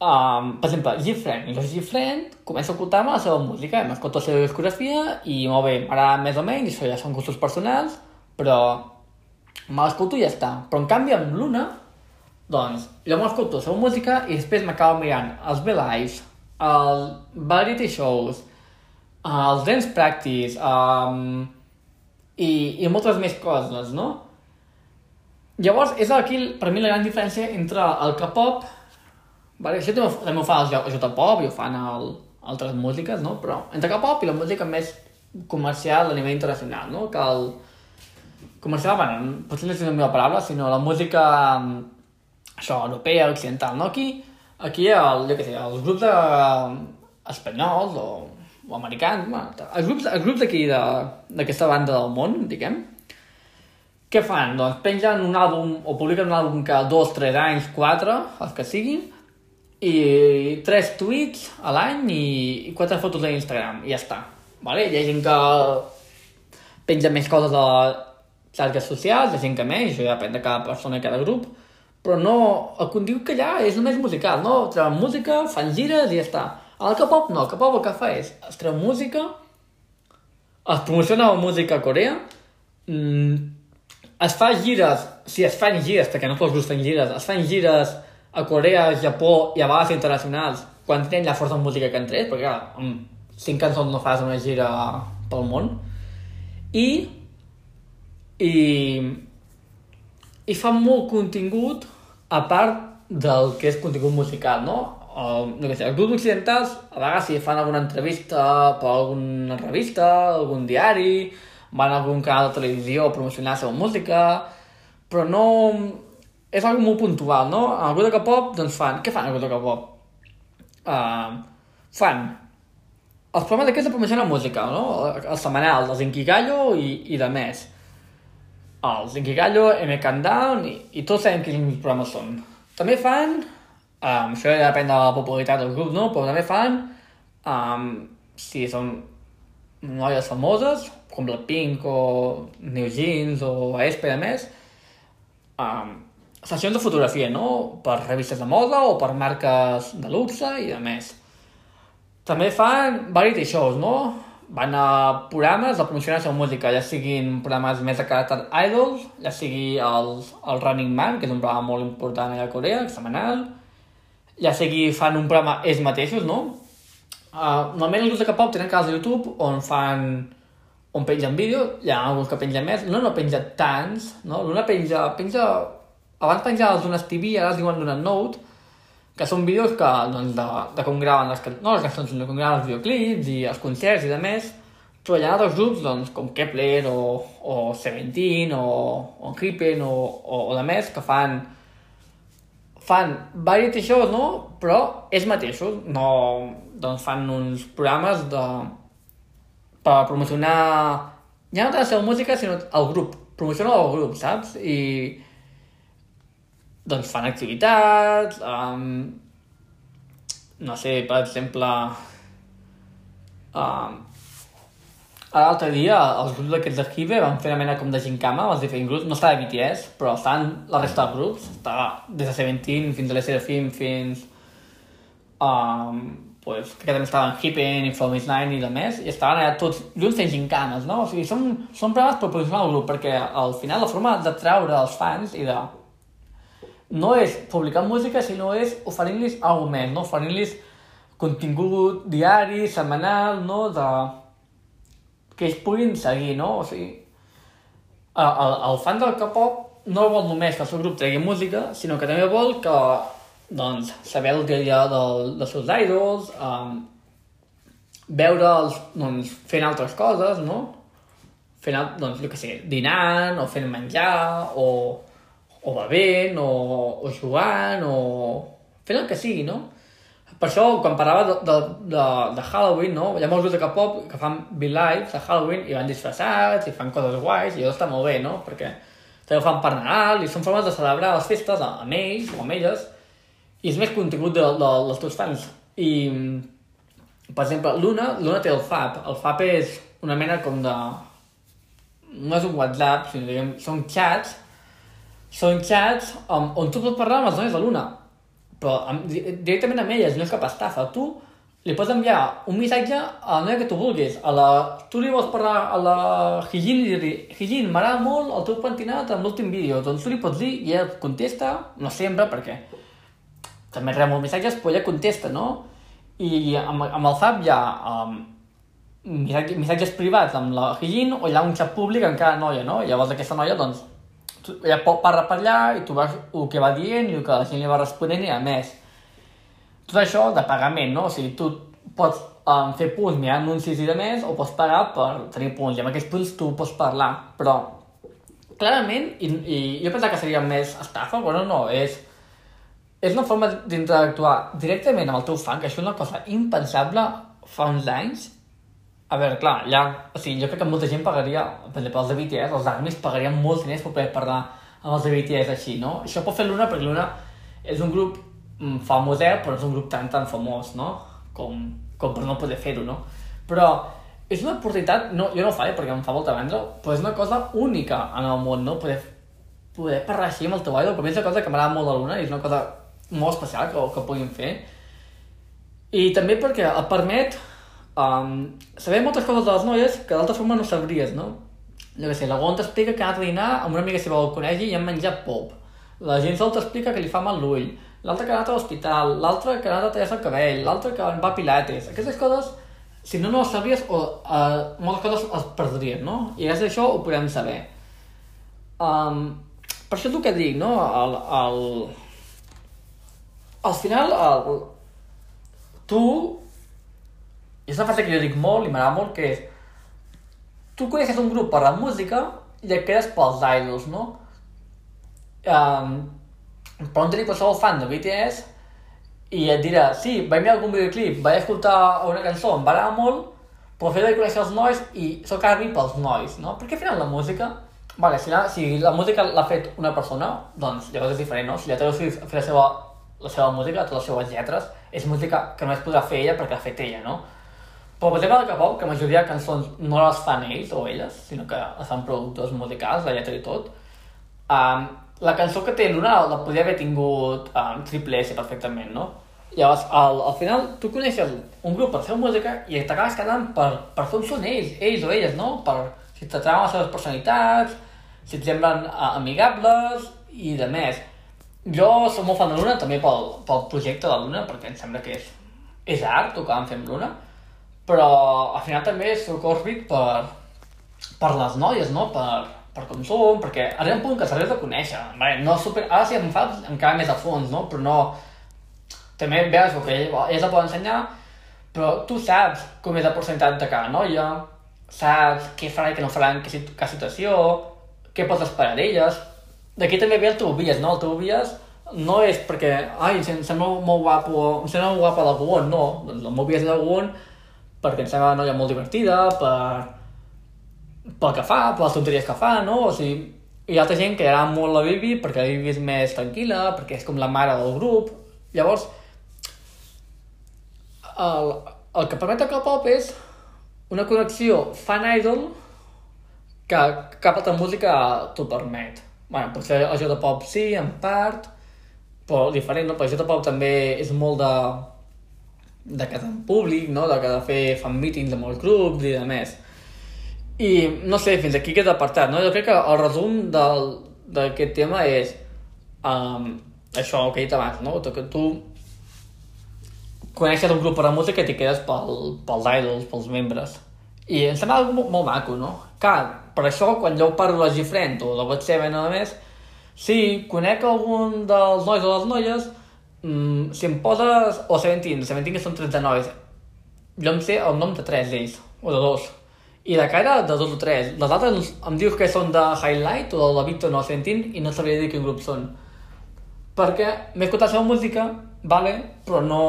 um, per exemple, Gifren. Jo Gifren començo a escoltar-me la seva música, m'escolto la seva discografia i molt bé, m'agrada més o menys, això ja són gustos personals, però me l'escolto i ja està. Però en canvi amb Luna, doncs, jo m'escolto la seva música i després m'acabo mirant els B-Lives, els variety shows, els dance practice, um, i, i moltes més coses, no? Llavors, és aquí, per mi, la gran diferència entre el K-pop... Vale, això també, ho fa el J-pop i ho fan el, altres músiques, no? Però entre K-pop i la música més comercial a nivell internacional, no? Que el comercial, bueno, potser no és la meva paraula, sinó la música això, europea, occidental, no? Aquí, aquí el, jo què sé, els grups de, espanyols o, o americans, bueno, els grups, els grups d'aquí d'aquesta banda del món, diguem, què fan? Doncs pengen un àlbum o publiquen un àlbum cada dos, tres anys, quatre, els que siguin, i tres tuits a l'any i, i quatre fotos a Instagram, i ja està. Vale? Hi ha gent que penja més coses a xarxes socials, hi ha gent que més, això ja depèn de cada persona i cada grup, però no, el contingut que hi ha és només musical, no? Treuen música, fan gires i ja està. El K-pop no, el K-pop el que fa és, es treu música, es promociona la música a Corea, mmm, es fa gires, si es fan gires, perquè no tots els fan gires, es fan gires a Corea, Japó i a vegades internacionals, quan tenen la força música que han tret, perquè clar, amb cinc cançons no fas una gira pel món, i, i, i fan molt contingut a part del que és contingut musical, no? No sé, els grups occidentals a vegades si fan alguna entrevista per alguna revista, algun diari, van a algun canal de televisió a promocionar la seva música, però no... És algo molt puntual, no? A el grup de K-pop, doncs fan... Què fan el grup de K-pop? Uh, fan els programes d'aquests de promoció la música, no? El setmanal, els Inkigayo i, i de més. Els Inkigayo, M Countdown i, i tots sabem quins programes són. També fan, um, això ja depèn de la popularitat del grup, no? Però també fan, um, si són noies famoses, com Blackpink o New Jeans o Aespa a més, um, sessions de fotografia, no? Per revistes de moda o per marques de luxe i de més. També fan variety shows, no? Van a programes de promocionar la música, ja siguin programes més de caràcter idols, ja sigui el, el Running Man, que és un programa molt important a Corea, setmanal, ja sigui fan un programa ells mateixos, no? Uh, normalment els grups de K-pop tenen canals de YouTube on fan on pengen vídeo, hi ha alguns que pengen més, no, no penja tants, no? L'una penja, penja... Abans penjava els d'unes TV, ara els diuen d'una Note, que són vídeos que, doncs, de, de com graven les, no les cançons, sinó com graven els videoclips i els concerts i de més, ha altres grups, doncs, com Kepler o, o Seventeen o, o Crippen o, o, o de més, que fan fan variety shows, no? Però ells mateixos, no, doncs fan uns programes de, per promocionar ja no tant la seva música, sinó el grup. Promociona el grup, saps? I doncs fan activitats, um, no sé, per exemple, um, l'altre dia els grups d'aquests d'Archive van fer una mena com de gincama els diferents grups, no estava BTS, però estan la resta de grups, estava des de Seventeen fins a la Seraphim fins um, pues, que també estaven Hippen i From Is Nine i de més, i estaven allà tots junts fent gincanes, no? O sigui, són, són programes per posicionar el grup, perquè al final la forma de treure els fans i de... No és publicar música, sinó és oferint-los alguna més, no? Oferint-los contingut diari, setmanal, no? De... que ells puguin seguir, no? O sigui, el, el, fan del K-pop no vol només que el seu grup tregui música, sinó que també vol que doncs, saber el dia a dia del, dels seus idols, um, veure'ls doncs, fent altres coses, no? Fent, doncs, jo què sé, dinant, o fent menjar, o, o bevent, o, o jugant, o fent el que sigui, no? Per això, quan parlava de, de, de, Halloween, no? Hi ha molts grups de K-pop que fan Be Live de Halloween i van disfressats i fan coses guais i això està molt bé, no? Perquè també ho fan per Nadal i són formes de celebrar les festes amb ells o amb elles i és més contingut de, de, dels teus fans. I, per exemple, l'una, l'una té el FAP. El FAP és una mena com de... No és un WhatsApp, sinó diguem, són xats, són xats on, on tu pots parlar amb les dones de l'una, però amb, directament amb elles, no és cap estafa. Tu li pots enviar un missatge a la noia que tu vulguis. A la, tu li vols parlar a la Hijin i dir Hijin, m'agrada molt el teu pentinat amb l'últim vídeo. Doncs tu li pots dir i ella contesta, no sempre, perquè també rep molts missatges, però ella contesta, no? I amb, amb el FAB hi ha um, missatges, missatges privats amb la Hijin o hi ha un xat públic amb cada noia, no? I llavors aquesta noia, doncs, ella pot parlar per allà i tu veus el que va dient i el que la gent li va responent i a més. Tot això de pagament, no? O sigui, tu pots um, fer punts mirant anuncis i de més o pots pagar per tenir punts i amb aquests punts tu pots parlar, però clarament, i, i jo pensava que seria més estafa, bueno, no, és, és una forma d'interactuar directament amb el teu fan, que això és una cosa impensable fa uns anys. A veure, clar, ja, o sigui, jo crec que molta gent pagaria, per exemple, els de BTS, els ARMYs pagarien molts diners per poder parlar amb els de BTS així, no? Això pot fer l'Una perquè l'Una és un grup mm, famoset, però és un grup tan, tan famós, no? Com, com per no poder fer-ho, no? Però és una oportunitat, no, jo no ho faig perquè em fa molta vendre, però és una cosa única en el món, no? Poder, poder parlar així amb el teu idol, per mi és una cosa que m'agrada molt a l'una, és una cosa molt especial que, que puguin fer. I també perquè et permet um, saber moltes coses de les noies que d'altra forma no sabries, no? Jo què sé, la Gon t'explica que ha anat a dinar amb una amiga seva al col·legi i han menjat pop. La gent sol t'explica que li fa mal l'ull. L'altra que ha anat a l'hospital, l'altra que ha anat a tallar el cabell, l'altra que va a pilates. Aquestes coses si no no ho sabries, o, uh, moltes coses es perdrien, no? I gràcies a això ho podem saber. Um, per això és el que dic, no? El, el... Al final, el... tu... I és una frase que jo dic molt i m'agrada molt, que és... Tu coneixes un grup per la música i et quedes pels idols, no? Um, per no tenir qualsevol fan de BTS, i et dirà, sí, vaig mirar algun videoclip, vaig escoltar una cançó, em va agradar molt, però fer de conèixer els nois i soc àrbitre pels nois, no? Perquè al final la música, vale, si la, si la música l'ha fet una persona, doncs llavors és diferent, no? Si la Taylor Swift ha fet la seva, la seva música, totes les seves lletres, és música que només podrà fer ella perquè l'ha fet ella, no? Però per exemple, que pop, que la majoria de cançons no les fan ells o elles, sinó que les fan productors musicals, la lletra i tot, um, la cançó que té l'una la podria haver tingut um, Triple S perfectament, no? Llavors, al, al final, tu coneixes un grup per fer música i t'acabes quedant per, per com són ells, ells o elles, no? Per si t'atrauen les seves personalitats, si et semblen uh, amigables i de més. Jo soc molt fan de Luna també pel, pel projecte de Luna, perquè em sembla que és, és art tocar amb Fem Luna, però al final també soc òrbit per, per les noies, no? Per, per com perquè arriba un punt que s'hauria de conèixer. Vale, no super... Ara sí em fa encara més a fons, no? Però no... També veus el que ell, ell la pot ensenyar, però tu saps com és la personalitat de cada noia, saps què farà i què no farà en què situació, què pots esperar d'elles. D'aquí també ve el teu bias, no? El teu bias no és perquè, ai, em sembla molt guapo, em sembla molt la Guon, no. Doncs el meu bias Guon perquè em sembla una noia molt divertida, per pel que fa, per les tonteries que fa, no? O sigui, hi ha altra gent que agrada molt la Bibi perquè la Bibi és més tranquil·la, perquè és com la mare del grup. Llavors, el, el que permet el K-pop és una connexió fan-idol que cap altra música t'ho permet. bueno, potser el J-pop sí, en part, però diferent, no? Perquè el J-pop també és molt de de quedar en públic, no? de, de fer fan meetings amb els grups i de més. I no sé, fins aquí queda apartat, no? Jo crec que el resum d'aquest tema és um, això que he dit abans, no? Que tu coneixes un grup per la música i t'hi quedes pel, pels idols, pels membres. I em sembla molt, molt maco, no? Clar, per això, quan jo parlo de Gifrent o de WhatsApp nada més, si conec algun dels nois o les noies, mmm, si em poses... o Seventeen, Seventeen que són 13 nois, jo em sé el nom de tres d'ells, o de dos, i de cara de dos o tres. Les altres em dius que són de Highlight o de la Victor no sentin i no sabria dir quin grup són. Perquè m'he escoltat la seva música, vale, però no...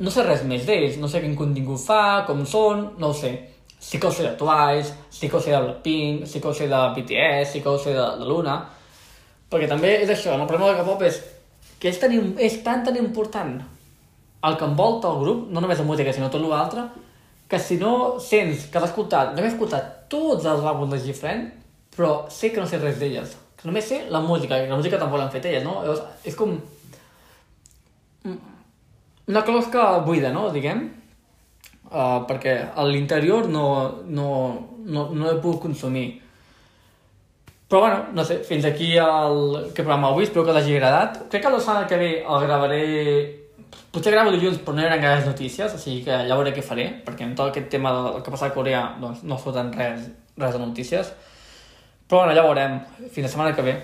No sé res més d'ells, no sé quin contingut fa, com són, no ho sé. Sí que ho sé de Twice, sí que ho sé de Blackpink, sí que ho sé de BTS, sí que ho sé de, de Luna, perquè també és això, el problema del K-pop és que és tan, és tan tan important el que envolta el grup, no només la música, sinó tot l'altre, que si no sents que has escoltat, no he escoltat tots els àlbums de Gifren, però sé que no sé res d'elles. Que només sé la música, i la música tampoc l'han fet elles, no? Llavors, és com... Una closca buida, no? Diguem. Uh, perquè a l'interior no, no, no, no he pogut consumir. Però bueno, no sé, fins aquí el que programa avui, espero que l'hagi agradat. Crec que la setmana que ve el gravaré potser gravo dilluns però no hi haurà gaires notícies, sigui que ja veuré què faré, perquè en tot aquest tema del que passa a Corea doncs, no foten res, res de notícies. Però bueno, ja veurem. Fins la setmana que ve.